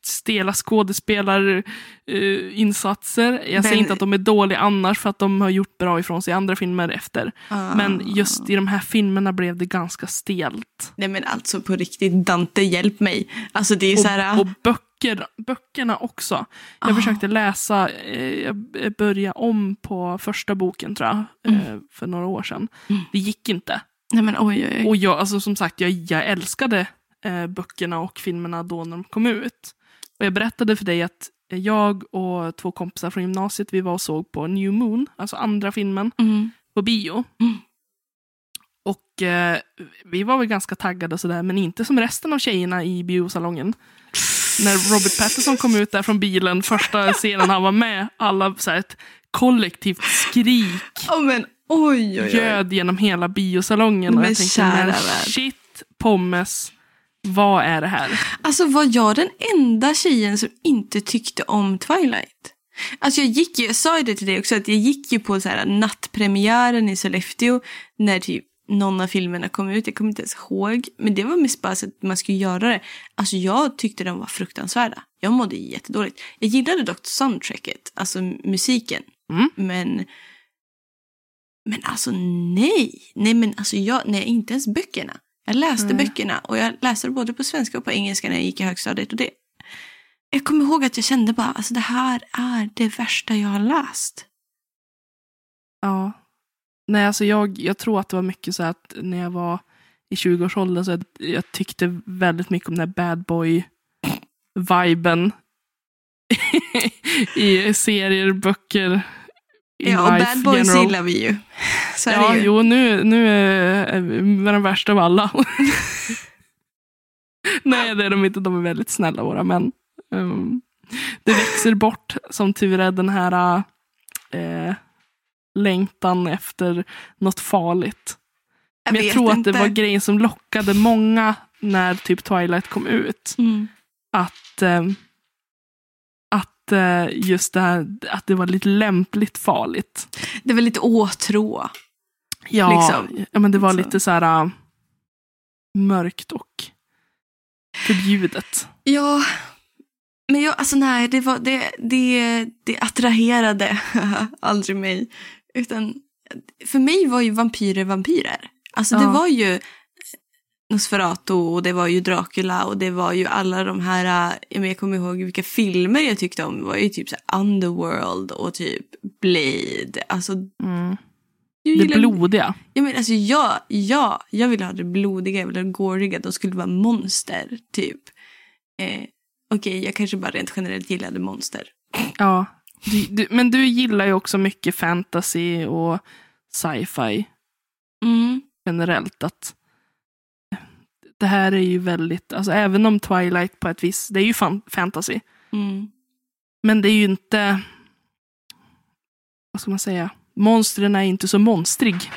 stela skådespelarinsatser. jag Men- säger inte att de är dåliga annars för att de har gjort bra ifrån sig i andra filmer efter. Ah. Men just i de här filmerna blev det ganska stelt. Nej men alltså på riktigt, Dante hjälp mig. Alltså det är Och, så här. och böcker, böckerna också. Jag Ah. försökte läsa, eh, jag började om på första boken tror jag, eh, för några år sedan. Mm. Det gick inte. Nej men oj oj oj. Och jag, alltså, som sagt, jag, jag älskade eh, böckerna och filmerna då när de kom ut. Och jag berättade för dig att jag och två kompisar från gymnasiet, vi var och såg på New Moon, alltså andra filmen, Mm. på bio. Mm. Och eh, vi var väl ganska taggade och sådär, men inte som resten av tjejerna i biosalongen. När Robert Pattinson kom ut där från bilen, första scenen han var med, alla så här, ett kollektivt skrik Oh, men oj oj oj. ljöd genom hela biosalongen. Och Men jag tänkte, men shit, pommes, vad är det här? Alltså var jag den enda tjejen som inte tyckte om Twilight? Alltså jag gick ju, jag sa ju det till dig också, att jag gick ju på så här nattpremiären i Sollefteå när typ någon av filmerna kom ut. Jag kommer inte ens ihåg. Men det var mest bara så att man skulle göra det. Alltså jag tyckte de var fruktansvärda. Jag mådde jättedåligt. Jag gillade dock soundtracket, alltså musiken. Mm. Men men alltså nej. Nej men alltså jag, nej inte ens böckerna. Jag läste Nej. böckerna och jag läste både på svenska och på engelska när jag gick i högstadiet. Och det, jag kommer ihåg att jag kände bara, alltså det här är det värsta jag har läst. Ja. Nej, alltså jag, jag tror att det var mycket så att när jag var i 20-årsåldern så jag, jag tyckte väldigt mycket om den här bad boy-viben. I serier, böcker, Ja, och bad boys general. gillar vi ju. Så Ja, ju. jo, nu, nu är den värsta av alla. Nej, det är de inte. De är väldigt snälla, våra män. Um, det växer bort, som tur är, den här eh, längtan efter något farligt. Jag Men jag tror inte. att det var grejen som lockade många när typ Twilight kom ut. Mm. Att, eh, just det här, att det var lite lämpligt farligt. Det var lite åtrå. Ja, Liksom. ja men det var lite så här äh, mörkt och förbjudet. Ja, men jag, alltså nej, det, var, det, det, det attraherade aldrig mig. Utan för mig var ju vampyrer vampyrer. Alltså det Ja. var ju Nosferatu och det var ju Dracula och det var ju alla de här, äh, jag jag kommer ihåg vilka filmer jag tyckte om. Det var ju typ så Underworld och typ Blade. Alltså, jag Det blodiga. Ja, men alltså, ja, ja, jag vill ha det blodiga, jag vill ha det gåriga. De skulle vara monster, typ. Eh, Okej, jag kanske bara rent generellt gillade monster. Ja. Du, du, men du gillar ju också mycket fantasy och sci-fi Mm. generellt. Att det här är ju väldigt, alltså även om Twilight på ett vis, det är ju fan, fantasy. Mm. Men det är ju inte, vad ska man säga, monstren är inte så monstrig.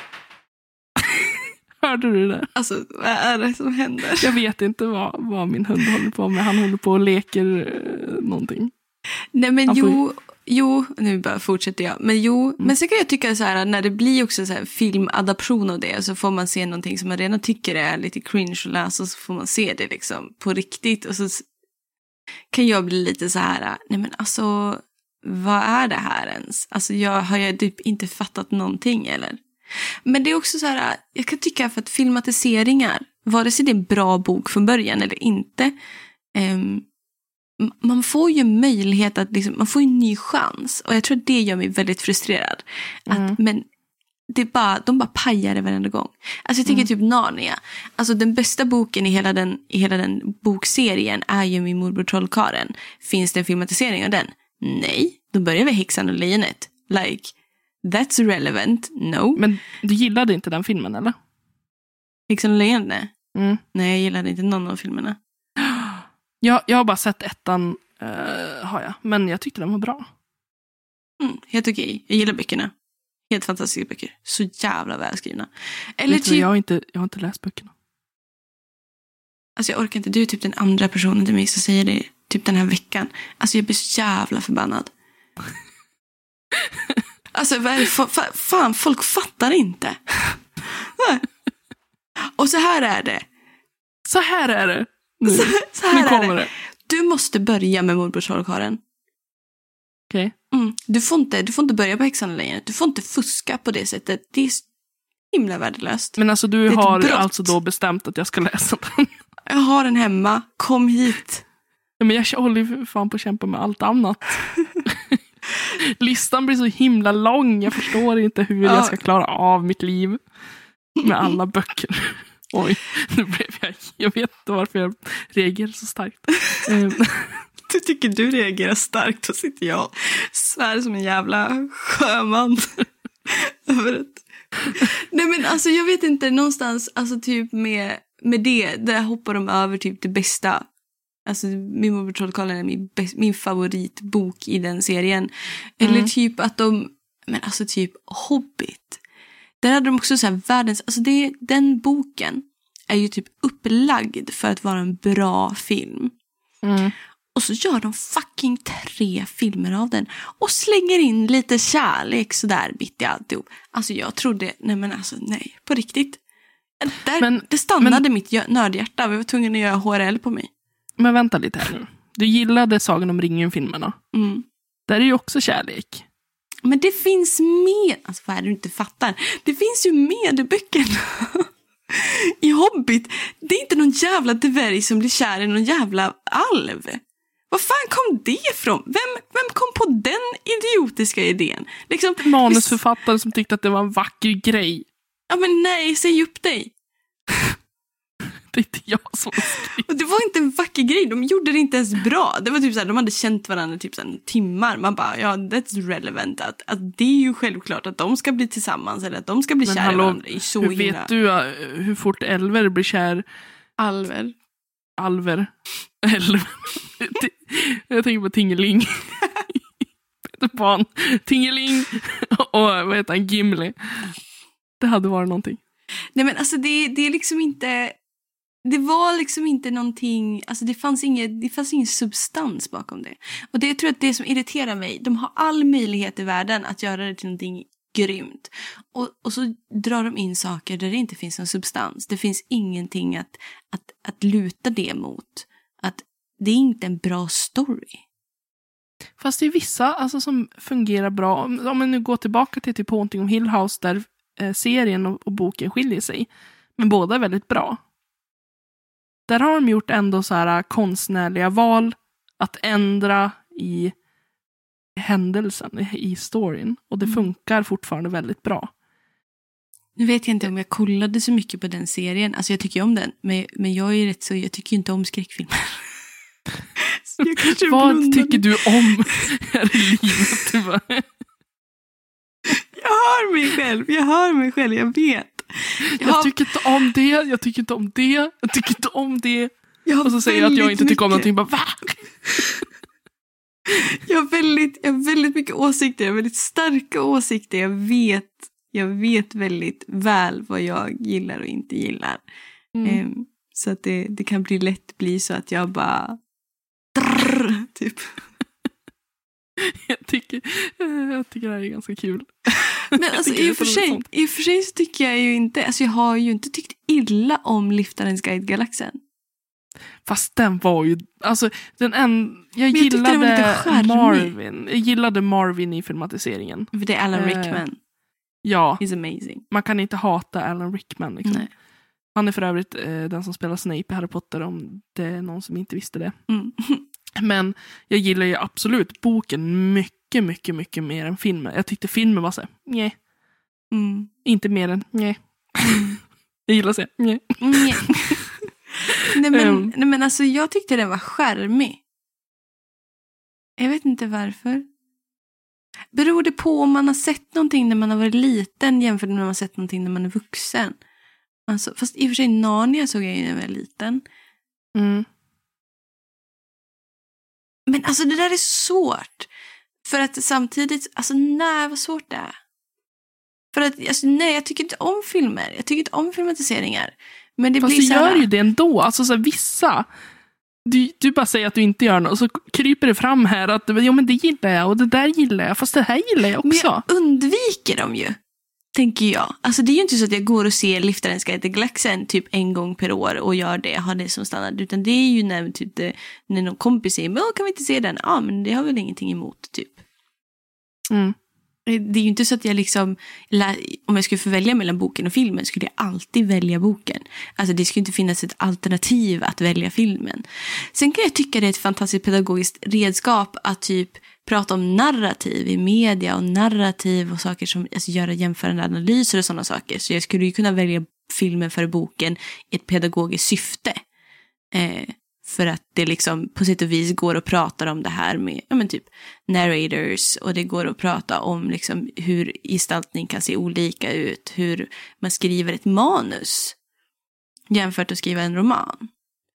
Hörde du det? Alltså, vad är det som händer? Jag vet inte vad, vad min hund håller på med. Han håller på och leker eh, någonting. Nej, men får jo, jo, nu bara fortsätter jag. Men jo, men så kan jag tycka så här, när det blir också så här filmadaption av det, så får man se någonting som man redan tycker är lite cringe att läsa, så får man se det liksom på riktigt. Och så kan jag bli lite så här, nej men alltså, vad är det här ens? Alltså jag har jag typ inte fattat någonting eller? Men det är också så här, jag kan tycka för att filmatiseringar, vare sig det är en bra bok från början eller inte, ehm, m- man får ju möjlighet att, liksom, man får en ny chans. Och jag tror det gör mig väldigt frustrerad. Mm. Att, men det bara, de bara pajar det varenda gång. Alltså jag tänker typ Narnia. Alltså den bästa boken i hela den, i hela den bokserien är ju Min morbror trollkarlen. Finns det en filmatisering av den? Nej. Då börjar vi Häxan och lejonet. Like, that's relevant. No. Men du gillade inte den filmen eller? Häxan och lejonet? nej. Mm. Nej, jag gillade inte någon av filmerna. Jag, jag har bara sett ettan, eh, har jag. men jag tyckte den var bra. Mm, helt okej. Jag gillar böckerna. Helt fantastiska böcker. Så jävla välskrivna. Eller typ, jag, har inte, jag har inte läst böckerna. alltså jag orkar inte. Du är typ den andra personen till mig som säger det typ den här veckan. Alltså jag blir så jävla förbannad. alltså vad är det, fa, fan, folk fattar inte. Och så här är det. Så här är det. Nu, Så, så här nu är kommer det. det. Du måste börja med morbror trollkarlen. Okej. Mm. Du, får inte, du får inte börja på häxan lejonet. Du får inte fuska på det sättet. Det är himla värdelöst. Men alltså du har alltså då bestämt att jag ska läsa den. Jag har den hemma. Kom hit. Ja, Men jag håller ju fan på att kämpa med allt annat. Listan blir så himla lång. Jag förstår inte hur Ja. jag ska klara av mitt liv med alla böcker. Oj, nu blev jag... Jag vet inte varför jag reagerar så starkt. Ehm, Du tycker du reagerar starkt och sitter jag svär som en jävla sjöman. Över ett... Nej men alltså jag vet inte, någonstans alltså typ med, med det, där hoppar de över typ det bästa. Alltså Min morbror trollkarlen är min, min favoritbok i den serien. Eller Mm. typ att de, men alltså typ Hobbit. Där hade de också så här världens, alltså det, den boken är ju typ upplagd för att vara en bra film. mm. Och så gör de fucking tre filmer av den. Och slänger in lite kärlek sådär mitt i alltihop. Alltså jag trodde, nej men alltså nej, på riktigt. Där, Men- det stannade mitt jö- nördhjärta. Vi var tvungna att göra HRL på mig. Men vänta lite här nu. Du gillade Sagan om ringen-filmerna. Mm. Där är ju också kärlek. Men det finns med, alltså vad är det du inte fattar? Det finns ju med i böckerna. I Hobbit, det är inte någon jävla dvärg som blir kär i någon jävla alv. Var fan kom det ifrån? Vem, vem kom på den idiotiska idén? Liksom, Manusförfattare som tyckte att det var en vacker grej. Ja men nej, säg upp dig. Det är inte jag som har skrivit. Och det var inte en vacker grej, de gjorde det inte ens bra. Det var typ såhär, de hade känt varandra typ såhär, timmar. Man bara, ja that's relevant. Att, att det är ju självklart att de ska bli tillsammans eller att de ska bli Men kära i hallå, varandra. Är så Hur himla... vet du uh, hur fort Elver blir kär? Alver. Alver. Elver. jag tänker på Tingeling. Peter Pan. Tingeling och vad heter han? Gimli. Det hade varit någonting. Nej men alltså det, det är liksom inte... Det var liksom inte någonting, alltså det fanns, inget, det fanns ingen substans bakom det. Och det jag tror att det som irriterar mig, de har all möjlighet i världen att göra det till någonting grymt. Och, och så drar de in saker där det inte finns någon substans. Det finns ingenting att, att, att luta det mot. Att det är inte en bra story. Fast det är vissa alltså, som fungerar bra. Om, om man nu går tillbaka till typ Haunting of Hill House där eh, serien och, och boken skiljer sig. Men båda är väldigt bra. Där har de gjort ändå så här konstnärliga val att ändra i händelsen, i- storyn. Och det Mm. funkar fortfarande väldigt bra. Nu vet jag inte om jag kollade så mycket på den serien. Alltså jag tycker ju om den. Men, men jag är rätt så, jag tycker ju inte om skräckfilmer. Vad blundade. tycker du om här i livet? Jag hör mig själv, jag hör mig själv, jag vet. Jag, tycker inte om det, jag tycker inte om det, jag tycker inte om det. Och så säger jag att jag inte tycker om mycket- någonting. Bara, Va? Jag har, väldigt, jag har väldigt mycket åsikter, jag har väldigt starka åsikter. Jag vet, jag vet väldigt väl vad jag gillar och inte gillar. Mm. Ehm, så att det, det kan bli lätt bli så att jag bara... Drrr, typ. Jag tycker, eh, jag tycker det här är ganska kul. Men alltså, i, och för sig, I och för sig så tycker jag ju inte, alltså jag har ju inte tyckt illa om Liftarens guide-galaxen. Fast den var ju, alltså den en, jag jag gillade. Marvin. Jag gillade Marvin i filmatiseringen. För det är Alan Eh, Rickman. Ja, He's amazing. man kan inte hata Alan Rickman. Liksom. Nej. Han är för övrigt eh, den som spelar Snape i Harry Potter om det är någon som inte visste det. Mm. Men jag gillar ju absolut boken mycket, mycket, mycket mer än filmen. Jag tyckte filmen var så här, nej, Mm. inte mer än nej. jag gillar att säga nej. Nej. nej, men, Ehm. nej men alltså jag tyckte den var charmig. Jag vet inte varför. Beror det på om man har sett någonting när man har varit liten jämfört med när man har sett någonting när man är vuxen? Alltså, fast i och för sig Narnia såg jag ju när jag var liten. Mm. Men alltså det där är svårt. För att samtidigt, alltså nej vad svårt det är. För att, alltså, nej jag tycker inte om filmer. Jag tycker inte om filmatiseringar. Men det Fast blir du gör ju det ändå. Alltså så här, vissa. Du, du bara säger att du inte gör något och så kryper det fram här att jo, men det gillar jag och det där gillar jag. Fast det här gillar jag Men också. jag undviker dem ju. Tänker jag. Alltså det är ju inte så att jag går och ser Liftarens guide till galaxen typ en gång per år och gör det, har det som standard. Utan det är ju när, typ, det, när någon kompis säger, men kan vi inte se den? Ja, men det har väl ingenting emot typ. Mm. Eh, det är ju inte så att jag liksom, om jag skulle få välja mellan boken och filmen skulle jag alltid välja boken. Alltså det skulle inte finnas ett alternativ att välja filmen. Sen kan jag tycka det är ett fantastiskt pedagogiskt redskap att typ prata om narrativ i media och narrativ och saker som, alltså göra jämförande analyser och sådana saker. Så jag skulle ju kunna välja filmen före boken i ett pedagogiskt syfte. Eh, för att det liksom på sätt och vis går att prata om det här med ja, men typ narrators och det går att prata om liksom hur gestaltning kan se olika ut, hur man skriver ett manus jämfört att skriva en roman.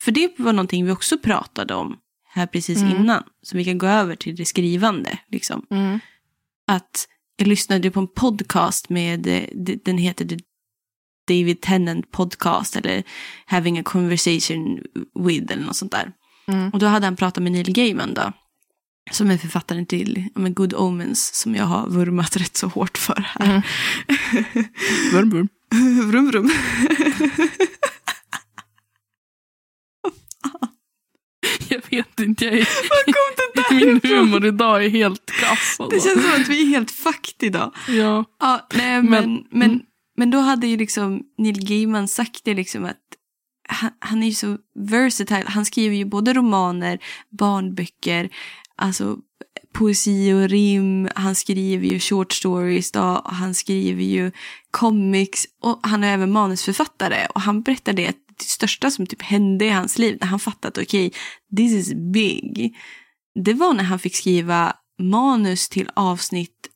För det var någonting vi också pratade om här precis Mm. innan, så vi kan gå över till det skrivande. Liksom. Mm. Att jag lyssnade på en podcast med, eh, den heter The David Tennant podcast eller Having a conversation with eller något sånt där. Mm. Och då hade han pratat med Neil Gaiman då. Som är författaren till men Good Omens som jag har vurmat rätt så hårt för här. Mm. Vurm, vurm. vrum vrum. Jag vet inte, jag är, det min humor idag är helt kass. Det Alltså. känns som att vi är helt fucked idag. Ja. Ja, nej, men, Men- men, mm men, då hade ju liksom Neil Gaiman sagt det liksom att han, han är ju så versatile. Han skriver ju både romaner, barnböcker, alltså poesi och rim. Han skriver ju short stories då, och han skriver ju comics och han är även manusförfattare. Och han berättar det det största som typ hände i hans liv, när han fattade att okej, okay, this is big. Det var när han fick skriva manus till avsnitt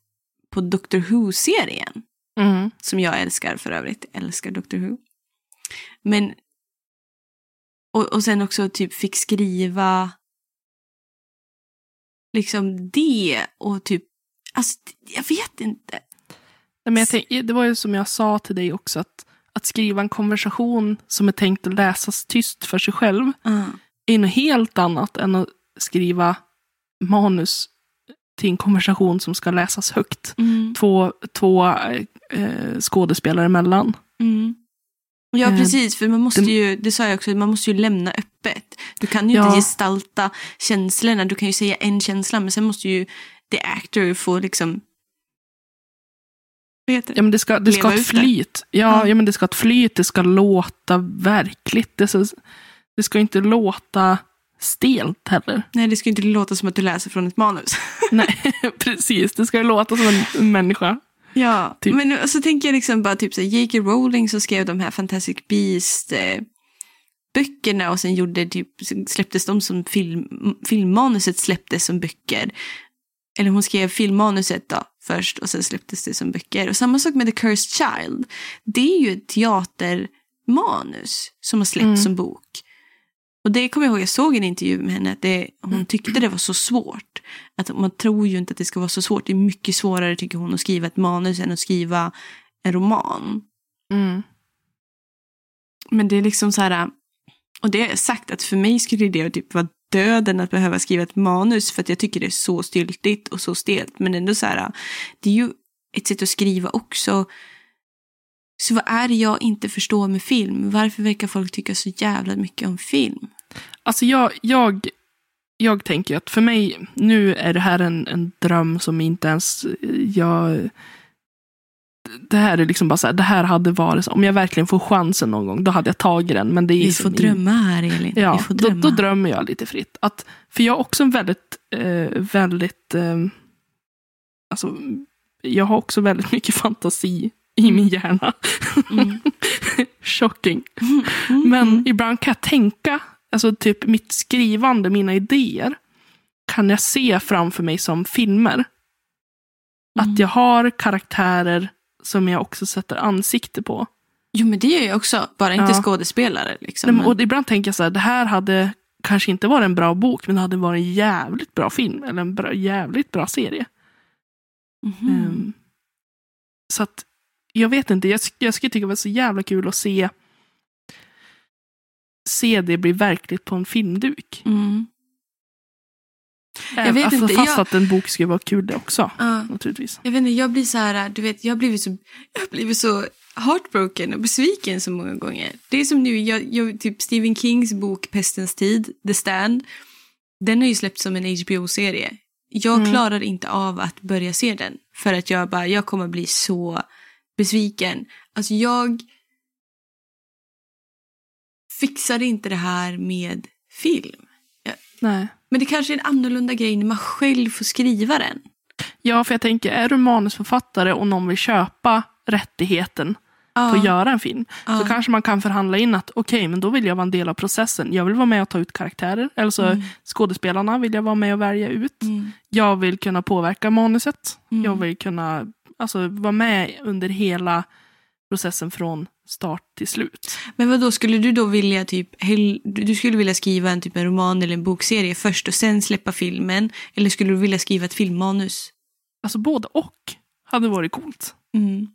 på Doctor Who-serien. Mm. Som jag älskar för övrigt. Älskar Doctor Who. Men och, och sen också typ fick skriva liksom det och typ, alltså jag vet inte. Men jag tänk, det var ju som jag sa till dig också, att, att skriva en konversation som är tänkt att läsas tyst för sig själv Uh. är något helt annat än att skriva manus till en konversation som ska läsas högt. Mm. Två, två eh, skådespelare emellan. Mm. Ja, Eh, precis. För man måste ju, det sa jag också, man måste ju lämna öppet. Du kan ju Ja. inte gestalta känslorna. Du kan ju säga en känsla, men sen måste ju the actor få liksom... Det? Ja, men det ska, det ska ett flyt. Ja, Ja. ja. men det ska ha ett flyt, det ska låta verkligt. Det, ska, det ska inte låta stelt heller. Nej, det ska inte låta som att du läser från ett manus. Nej, precis. Det ska låta som en människa. Ja, Typ. men så tänker jag liksom bara typ så J.K. Rowling som skrev de här Fantastic Beast eh, böckerna och sen gjorde typ, släpptes de som film, filmmanuset släpptes som böcker. Eller hon skrev filmmanuset då först och sen släpptes det som böcker. Och samma sak med The Cursed Child. Det är ju ett teatermanus som har släppts Mm. som bok. Och det kommer jag ihåg, jag såg en intervju med henne, att det, hon tyckte det var så svårt. Att man tror ju inte att det ska vara så svårt. Det är mycket svårare tycker hon att skriva ett manus än att skriva en roman. Mm. Men det är liksom så här, och det är sagt att för mig skulle det typ vara döden att behöva skriva ett manus för att jag tycker det är så styltigt och så stelt. Men ändå så här, det är ju ett sätt att skriva också. Så vad är det jag inte förstår med film? Varför verkar folk tycka så jävla mycket om film? Alltså jag, jag, jag tänker att för mig, nu är det här en, en dröm som inte ens jag... Det här är liksom bara så här, det här hade varit, om jag verkligen får chansen någon gång, då hade jag tagit den. Men det är Vi får drömma här Elin. Ja, Vi får då, drömma. då drömmer jag lite fritt. Att, för jag har också en väldigt, eh, väldigt, eh, alltså, jag har också väldigt mycket fantasi i min hjärna. Mm. Shocking. Mm. Men ibland kan jag tänka, alltså typ mitt skrivande, mina idéer, kan jag se framför mig som filmer. Mm. Att jag har karaktärer som jag också sätter ansikte på. Jo men det gör jag också, bara inte Ja. skådespelare. Liksom. Nej, och ibland tänker jag så här, det här hade kanske inte varit en bra bok, men det hade varit en jävligt bra film. Eller en bra, jävligt bra serie. Mhm. Ehm, så att, jag vet inte, jag, jag skulle tycka det var så jävla kul att se se det bli verkligt på en filmduk. Mm. Även- vet alltså, inte, fast jag- att en bok skulle vara kul det också. Ja. Naturligtvis. Jag vet inte, jag blir så här, du vet, jag har blivit så, jag har blivit så heartbroken och besviken så många gånger. Det är som nu, jag, jag, typ Stephen Kings bok Pestens tid, The Stand, den har ju släppts som en HBO-serie. Jag Mm. klarar inte av att börja se den, för att jag bara, jag kommer bli så besviken. Alltså jag fixar inte det här med film. Nej. Men det kanske är en annorlunda grej när man själv får skriva den. Ja, för jag tänker, är du manusförfattare och någon vill köpa rättigheten på att göra en film, Ja. så kanske man kan förhandla in att okej, men då vill jag vara en del av processen. Jag vill vara med och ta ut karaktärer, eller så Mm. skådespelarna vill jag vara med och välja ut. Mm. Jag vill kunna påverka manuset. Mm. Jag vill kunna alltså, vara med under hela processen från start till slut. Men vad då skulle du då vilja typ, du skulle vilja skriva en typ en roman eller en bokserie först och sen släppa filmen? Eller skulle du vilja skriva ett filmmanus? Alltså både och hade varit coolt. Mm.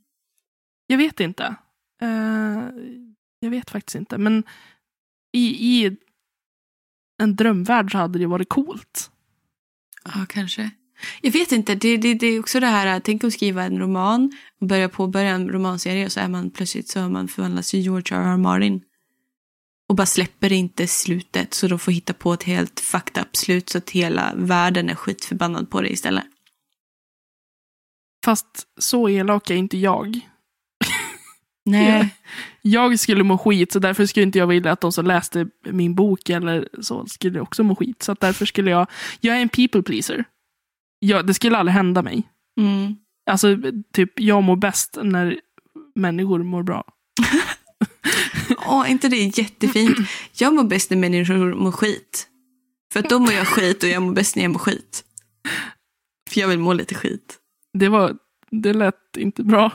Jag vet inte. Eh, jag vet faktiskt inte. Men i, i en drömvärld så hade det varit coolt. Ja, kanske. Jag vet inte, det, det, det är också det här, tänk att skriva en roman och börja påbörja en romanserie och så är man plötsligt så har man förvandlats till George R. R. Martin. Och bara släpper inte slutet så de får hitta på ett helt fucked up slut så att hela världen är skitförbannad på det istället. Fast så elak är inte jag. Nej. Jag skulle må skit, så därför skulle inte jag vilja att de som läste min bok eller så skulle också må skit. Så därför skulle jag... Jag är en people pleaser. Jag, det skulle aldrig hända mig. Mm. Alltså, typ, jag mår bäst när människor mår bra. Åh, inte det är jättefint? Jag mår bäst när människor mår skit. För att då mår jag skit och jag mår bäst när jag mår skit. För jag vill må lite skit. Det, var, det lät inte bra.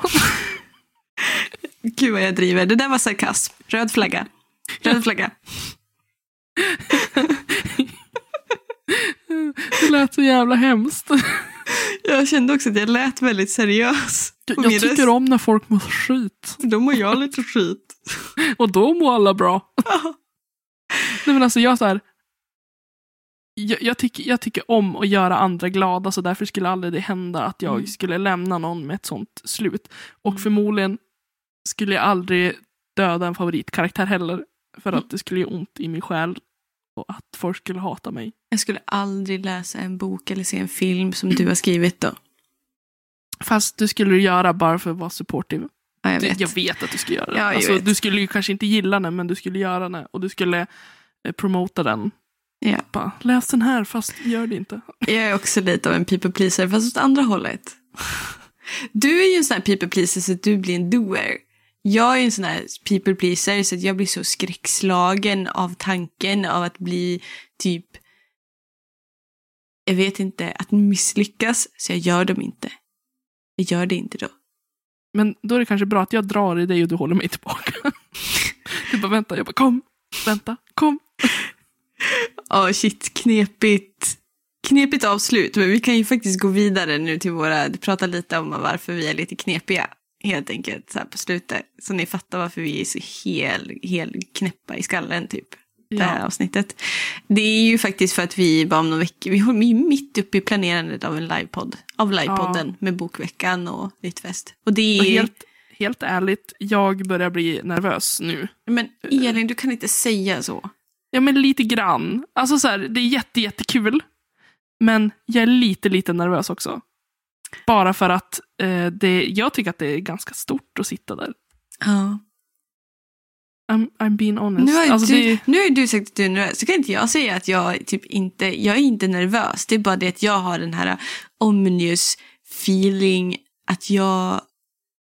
Gud vad jag driver. Det där var sarkasm. Röd flagga. Röd flagga. Det lät så jävla hemskt. Jag kände också att jag lät väldigt seriös. Jag tycker om när folk mår skit. Då mår jag lite skit. Och då mår alla bra. Nej men alltså jag så här. Jag, jag, tycker, jag tycker om att göra andra glada så därför skulle aldrig det hända att jag Mm. skulle lämna någon med ett sånt slut. Och Mm. förmodligen skulle jag aldrig döda en favoritkaraktär heller. För Mm. att det skulle göra ont i min själ. Och att folk skulle hata mig. Jag skulle aldrig läsa en bok eller se en film som du har skrivit då. Fast du skulle göra bara för att vara supportive. Ja, jag vet. Jag vet att du skulle göra det. Ja, alltså, du skulle ju kanske inte gilla den, men du skulle göra den. Och du skulle eh, promota den. Ja. Bara, läs den här, fast gör det inte. Jag är också lite av en people pleaser, fast åt andra hållet. Du är ju en sån här people pleaser så att du blir en doer. Jag är en sån här people pleaser så att jag blir så skräckslagen av tanken av att bli typ, jag vet inte, att misslyckas så jag gör dem inte. Jag gör det inte då. Men då är det kanske bra att jag drar i dig och du håller mig tillbaka. Du bara vänta, jag bara kom, vänta, kom. Ja, shit, knepigt. Knepigt avslut, men vi kan ju faktiskt gå vidare nu till våra, prata lite om varför vi är lite knepiga. Helt enkelt så här på slutet. Så ni fattar varför vi är så hel, hel knäppa i skallen typ. Det här Ja. avsnittet. Det är ju faktiskt för att vi bara om några veckor, vi är ju mitt uppe i planerandet av en livepodd. Av livepodden med Bokveckan och Littfest. Och det är... Och helt, helt ärligt, jag börjar bli nervös nu. Men Elin, du kan inte säga så. Ja, men lite grann. Alltså så här, det är jätte, jättekul. Men jag är lite, lite nervös också. Bara för att eh, det, jag tycker att det är ganska stort att sitta där. Ja. I'm, I'm being honest. Nu har, alltså, du, det, nu har du sagt att du är nervös, så kan inte jag säga att jag typ inte, jag är inte nervös. Det är bara det att jag har den här ominous feeling att jag,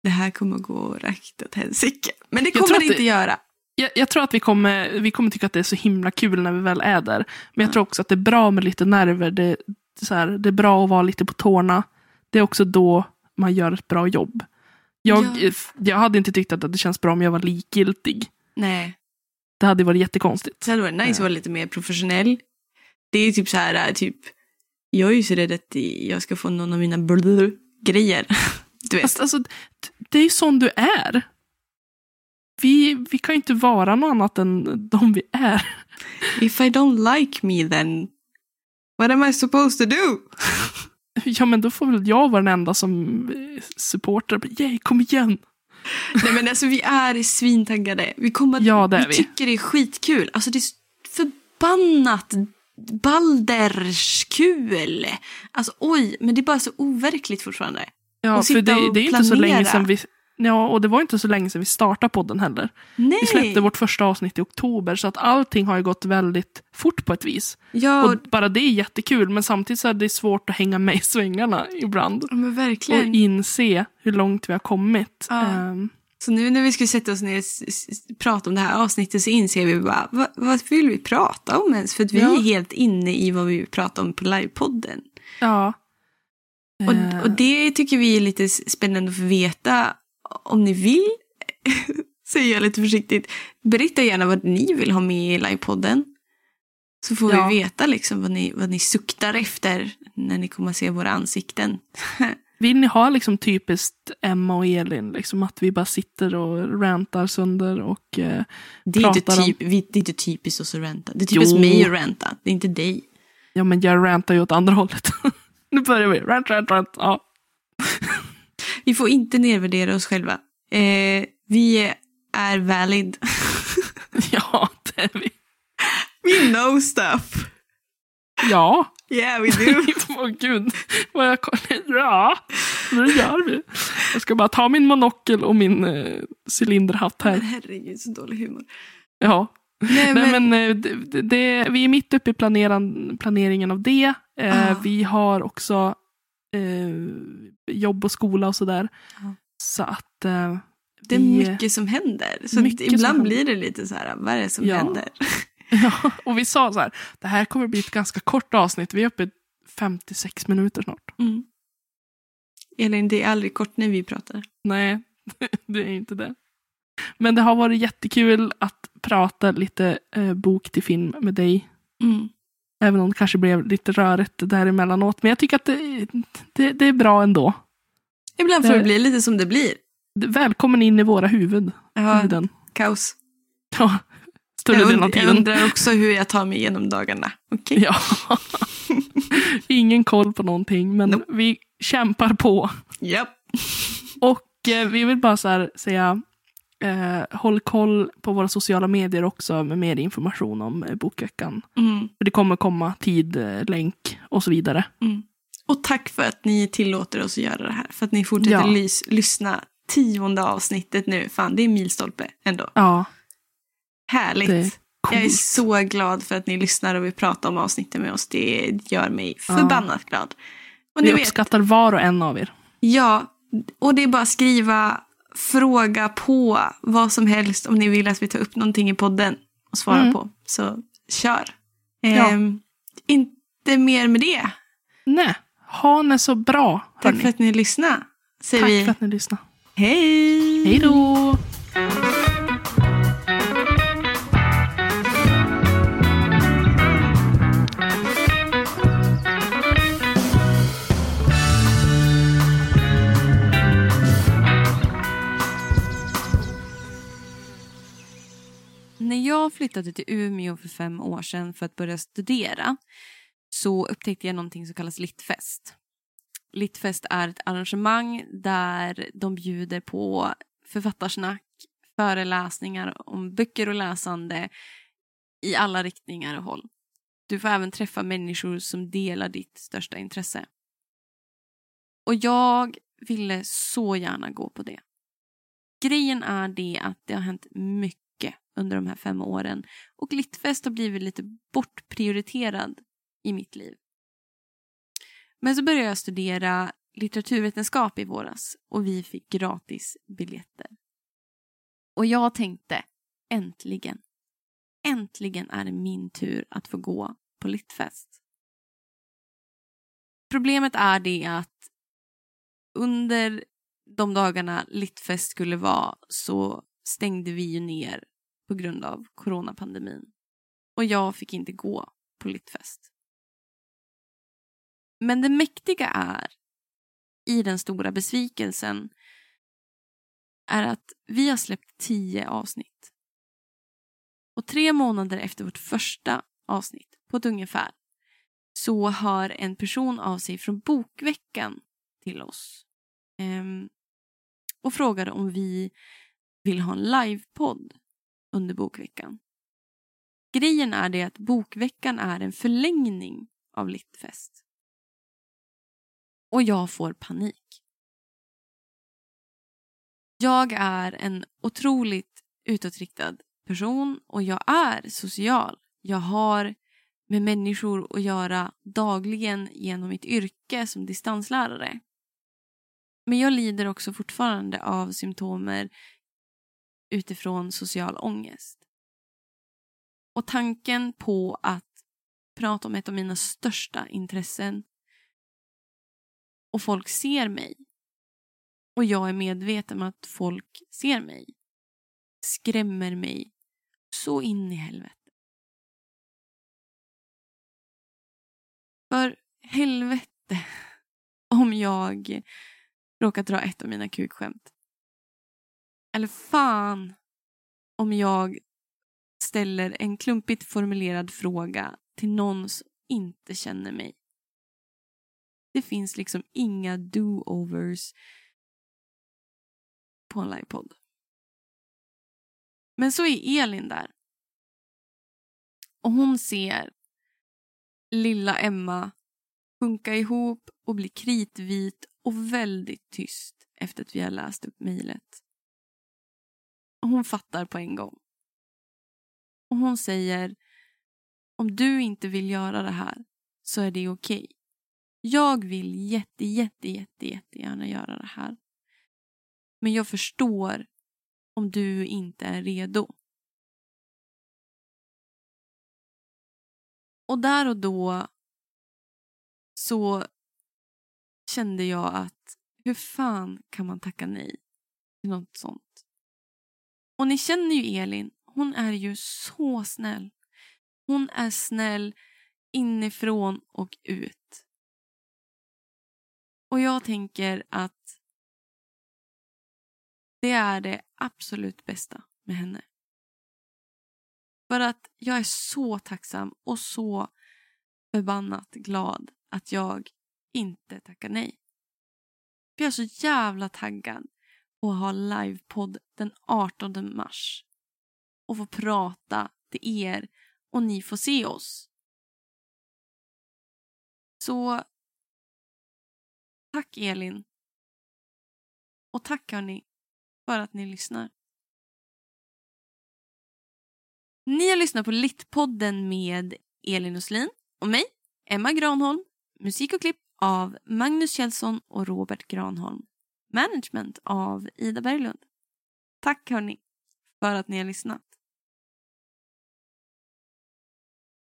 det här kommer gå rakt åt helsike. Men det kommer det inte det- göra. jag, jag tror att vi kommer, vi kommer tycka att det är så himla kul när vi väl är där. Men jag tror också att det är bra med lite nerver. Det, så här, det är bra att vara lite på tårna. Det är också då man gör ett bra jobb. Jag, Ja. jag hade inte tyckt att det känns bra om jag var likgiltig. Nej, Det hade varit jättekonstigt. det hade varit nice att vara lite mer professionell. Det är typ så här, typ, jag är ju så rädd att jag ska få någon av mina grejer. Du vet. Alltså, d- det är ju sån du är. Vi, vi kan ju inte vara något annat än de vi är. If I don't like me then, what am I supposed to do? Ja, men då får väl jag vara den enda som eh, supportar. Yay, kom igen! Nej men alltså vi är svintaggade. Vi kommer Ja, det vi. vi. tycker det är skitkul. Alltså det är förbannat balderskul. Alltså oj, men det är bara så overkligt fortfarande. Ja, för det, det är inte så länge sedan vi... Ja, och det var inte så länge sedan vi startade podden heller. Nej. Vi släppte vårt första avsnitt i oktober, så att allting har ju gått väldigt fort på ett vis. Ja, Och bara det är jättekul, men samtidigt så är det svårt att hänga med i svängarna ibland. men Och verkligen. inse hur långt vi har kommit. Ja. Ehm, Så nu när vi ska sätta oss ner och prata om det här avsnittet så inser vi bara, vad, vad vill vi prata om ens? För att vi Ja. är helt inne i vad vi vill prata om på livepodden. ja. Och, och det tycker vi är lite spännande att få veta. Om ni vill, säger jag lite försiktigt, berätta gärna vad ni vill ha med i livepodden. Så får Ja. vi veta liksom vad ni, vad ni suktar efter när ni kommer att se våra ansikten. Vill ni ha liksom typiskt Emma och Elin, liksom att vi bara sitter och rantar sönder och eh, Det är, inte Pratar om- typ, det är inte typiskt oss att ranta. Det är typiskt Jo. mig att ranta, det är inte dig. ja men jag rantar ju åt andra hållet. nu börjar vi. Rant, rant, rant. Ja. Vi får inte nedvärdera oss själva. Eh, vi är valid. ja, det är vi. We know stuff. Ja. Yeah, we do. Åh gud. Vad jag. Ja, nu gör vi. Jag ska bara ta min monokel och min eh, cylinderhatt Men här. herregud, så dålig humor. Ja. Nej, Nej, men, men, eh, det, det, vi är mitt uppe i planeran, planeringen av det. Eh, Ah. Vi har också eh, jobb och skola och sådär. Ja. Så att eh, Det är i- mycket som händer. Så ibland händer. blir det lite så här, vad är det som Ja. händer? Ja, och vi sa så här, det här kommer bli ett ganska kort avsnitt. Vi är uppe i 56 minuter snart. Mm. Elin, det är aldrig kort när vi pratar. Nej, det är inte det. Men det har varit jättekul att prata lite eh, bok till film med dig. Mm. Även om det kanske blev lite rörigt däremellanåt. Men jag tycker att det, det, det är bra ändå. Ibland får Det- det bli lite som det blir. Välkommen in i våra huvud. Ja, huvuden. kaos. Ja, större Jag, delen av und- jag tiden. undrar också hur jag tar mig igenom dagarna. Okej? Ja. Ingen koll på någonting, men Nope. vi kämpar på. Japp. Och eh, vi vill bara så här säga, eh, håll koll på våra sociala medier också med mer information om eh, bokveckan. Mm. För det kommer komma tid, eh, länk och så vidare. Mm. Och tack för att ni tillåter oss att göra det här. För att ni fortsätter Ja. lys- lyssna. Tionde avsnittet nu. Fan, det är milstolpe ändå. Ja, Härligt. Jag är så glad för att ni lyssnar och vill prata om avsnitten med oss. Det gör mig förbannat glad. Och Vi vet, uppskattar var och en av er. ja, och det är bara att skriva, fråga på vad som helst om ni vill att vi tar upp någonting i podden och svara Mm. på. Så kör. Ja. Ehm, inte mer med det. Nej, ha det så bra. Tack hörni. för att ni lyssnade. Tack vi för att ni lyssnade. hej! Hej då! Jag flyttade till Umeå för fem år sedan för att börja studera så upptäckte jag någonting som kallas Littfest. Littfest är ett arrangemang där de bjuder på författarsnack, föreläsningar om böcker och läsande i alla riktningar och håll. Du får även träffa människor som delar ditt största intresse. Och jag ville så gärna gå på det. Grejen är det att det har hänt mycket under de här fem åren och Littfest har blivit lite bortprioriterad i mitt liv. Men så började jag studera litteraturvetenskap i våras och vi fick gratis biljetter. Och jag tänkte, äntligen, äntligen är det min tur att få gå på Littfest. Problemet är det att under de dagarna Littfest skulle vara så stängde vi ju ner på grund av coronapandemin. Och jag fick inte gå på Littfest. Men det mäktiga är, i den stora besvikelsen, är att vi har släppt tio avsnitt. Och tre månader efter vårt första avsnitt, på ett ungefär, så hör en person av sig från Bokveckan till oss. Ehm, och frågade om vi vill ha en livepodd under Bokveckan. Grejen är det att Bokveckan är en förlängning av Littfest. Och jag får panik. Jag är en otroligt utåtriktad person och jag är social. Jag har med människor att göra dagligen genom mitt yrke som distanslärare. Men jag lider också fortfarande av symptomer utifrån social ångest. Och tanken på att prata om ett av mina största intressen och folk ser mig och jag är medveten om att folk ser mig skrämmer mig så in i helvete. För helvete om jag råkar dra ett av mina kukskämt. Eller fan om jag ställer en klumpigt formulerad fråga till någon som inte känner mig. Det finns liksom inga do-overs på en livepodd. Men så är Elin där. Och hon ser lilla Emma sjunka ihop och bli kritvit och väldigt tyst efter att vi har läst upp mejlet. Hon fattar på en gång. Och hon säger om du inte vill göra det här så är det okej. Jag vill jätte, jätte, jätte, jättegärna göra det här. Men jag förstår om du inte är redo. Och där och då så kände jag att hur fan kan man tacka nej till något sånt? Och ni känner ju Elin, hon är ju så snäll. Hon är snäll inifrån och ut. Och jag tänker att det är det absolut bästa med henne. För att jag är så tacksam och så förbannat glad att jag inte tackar nej. För jag är så jävla taggad och ha livepodd den 18 mars och få prata till er och ni får se oss. Så tack Elin. Och tack hörni för att ni lyssnar. Ni har lyssnat på Littpodden med Elin Uslin och mig, Emma Granholm. Musik och klipp av Magnus Kjellson och Robert Granholm. Management av Ida Berglund. Tack hörni för att ni har lyssnat.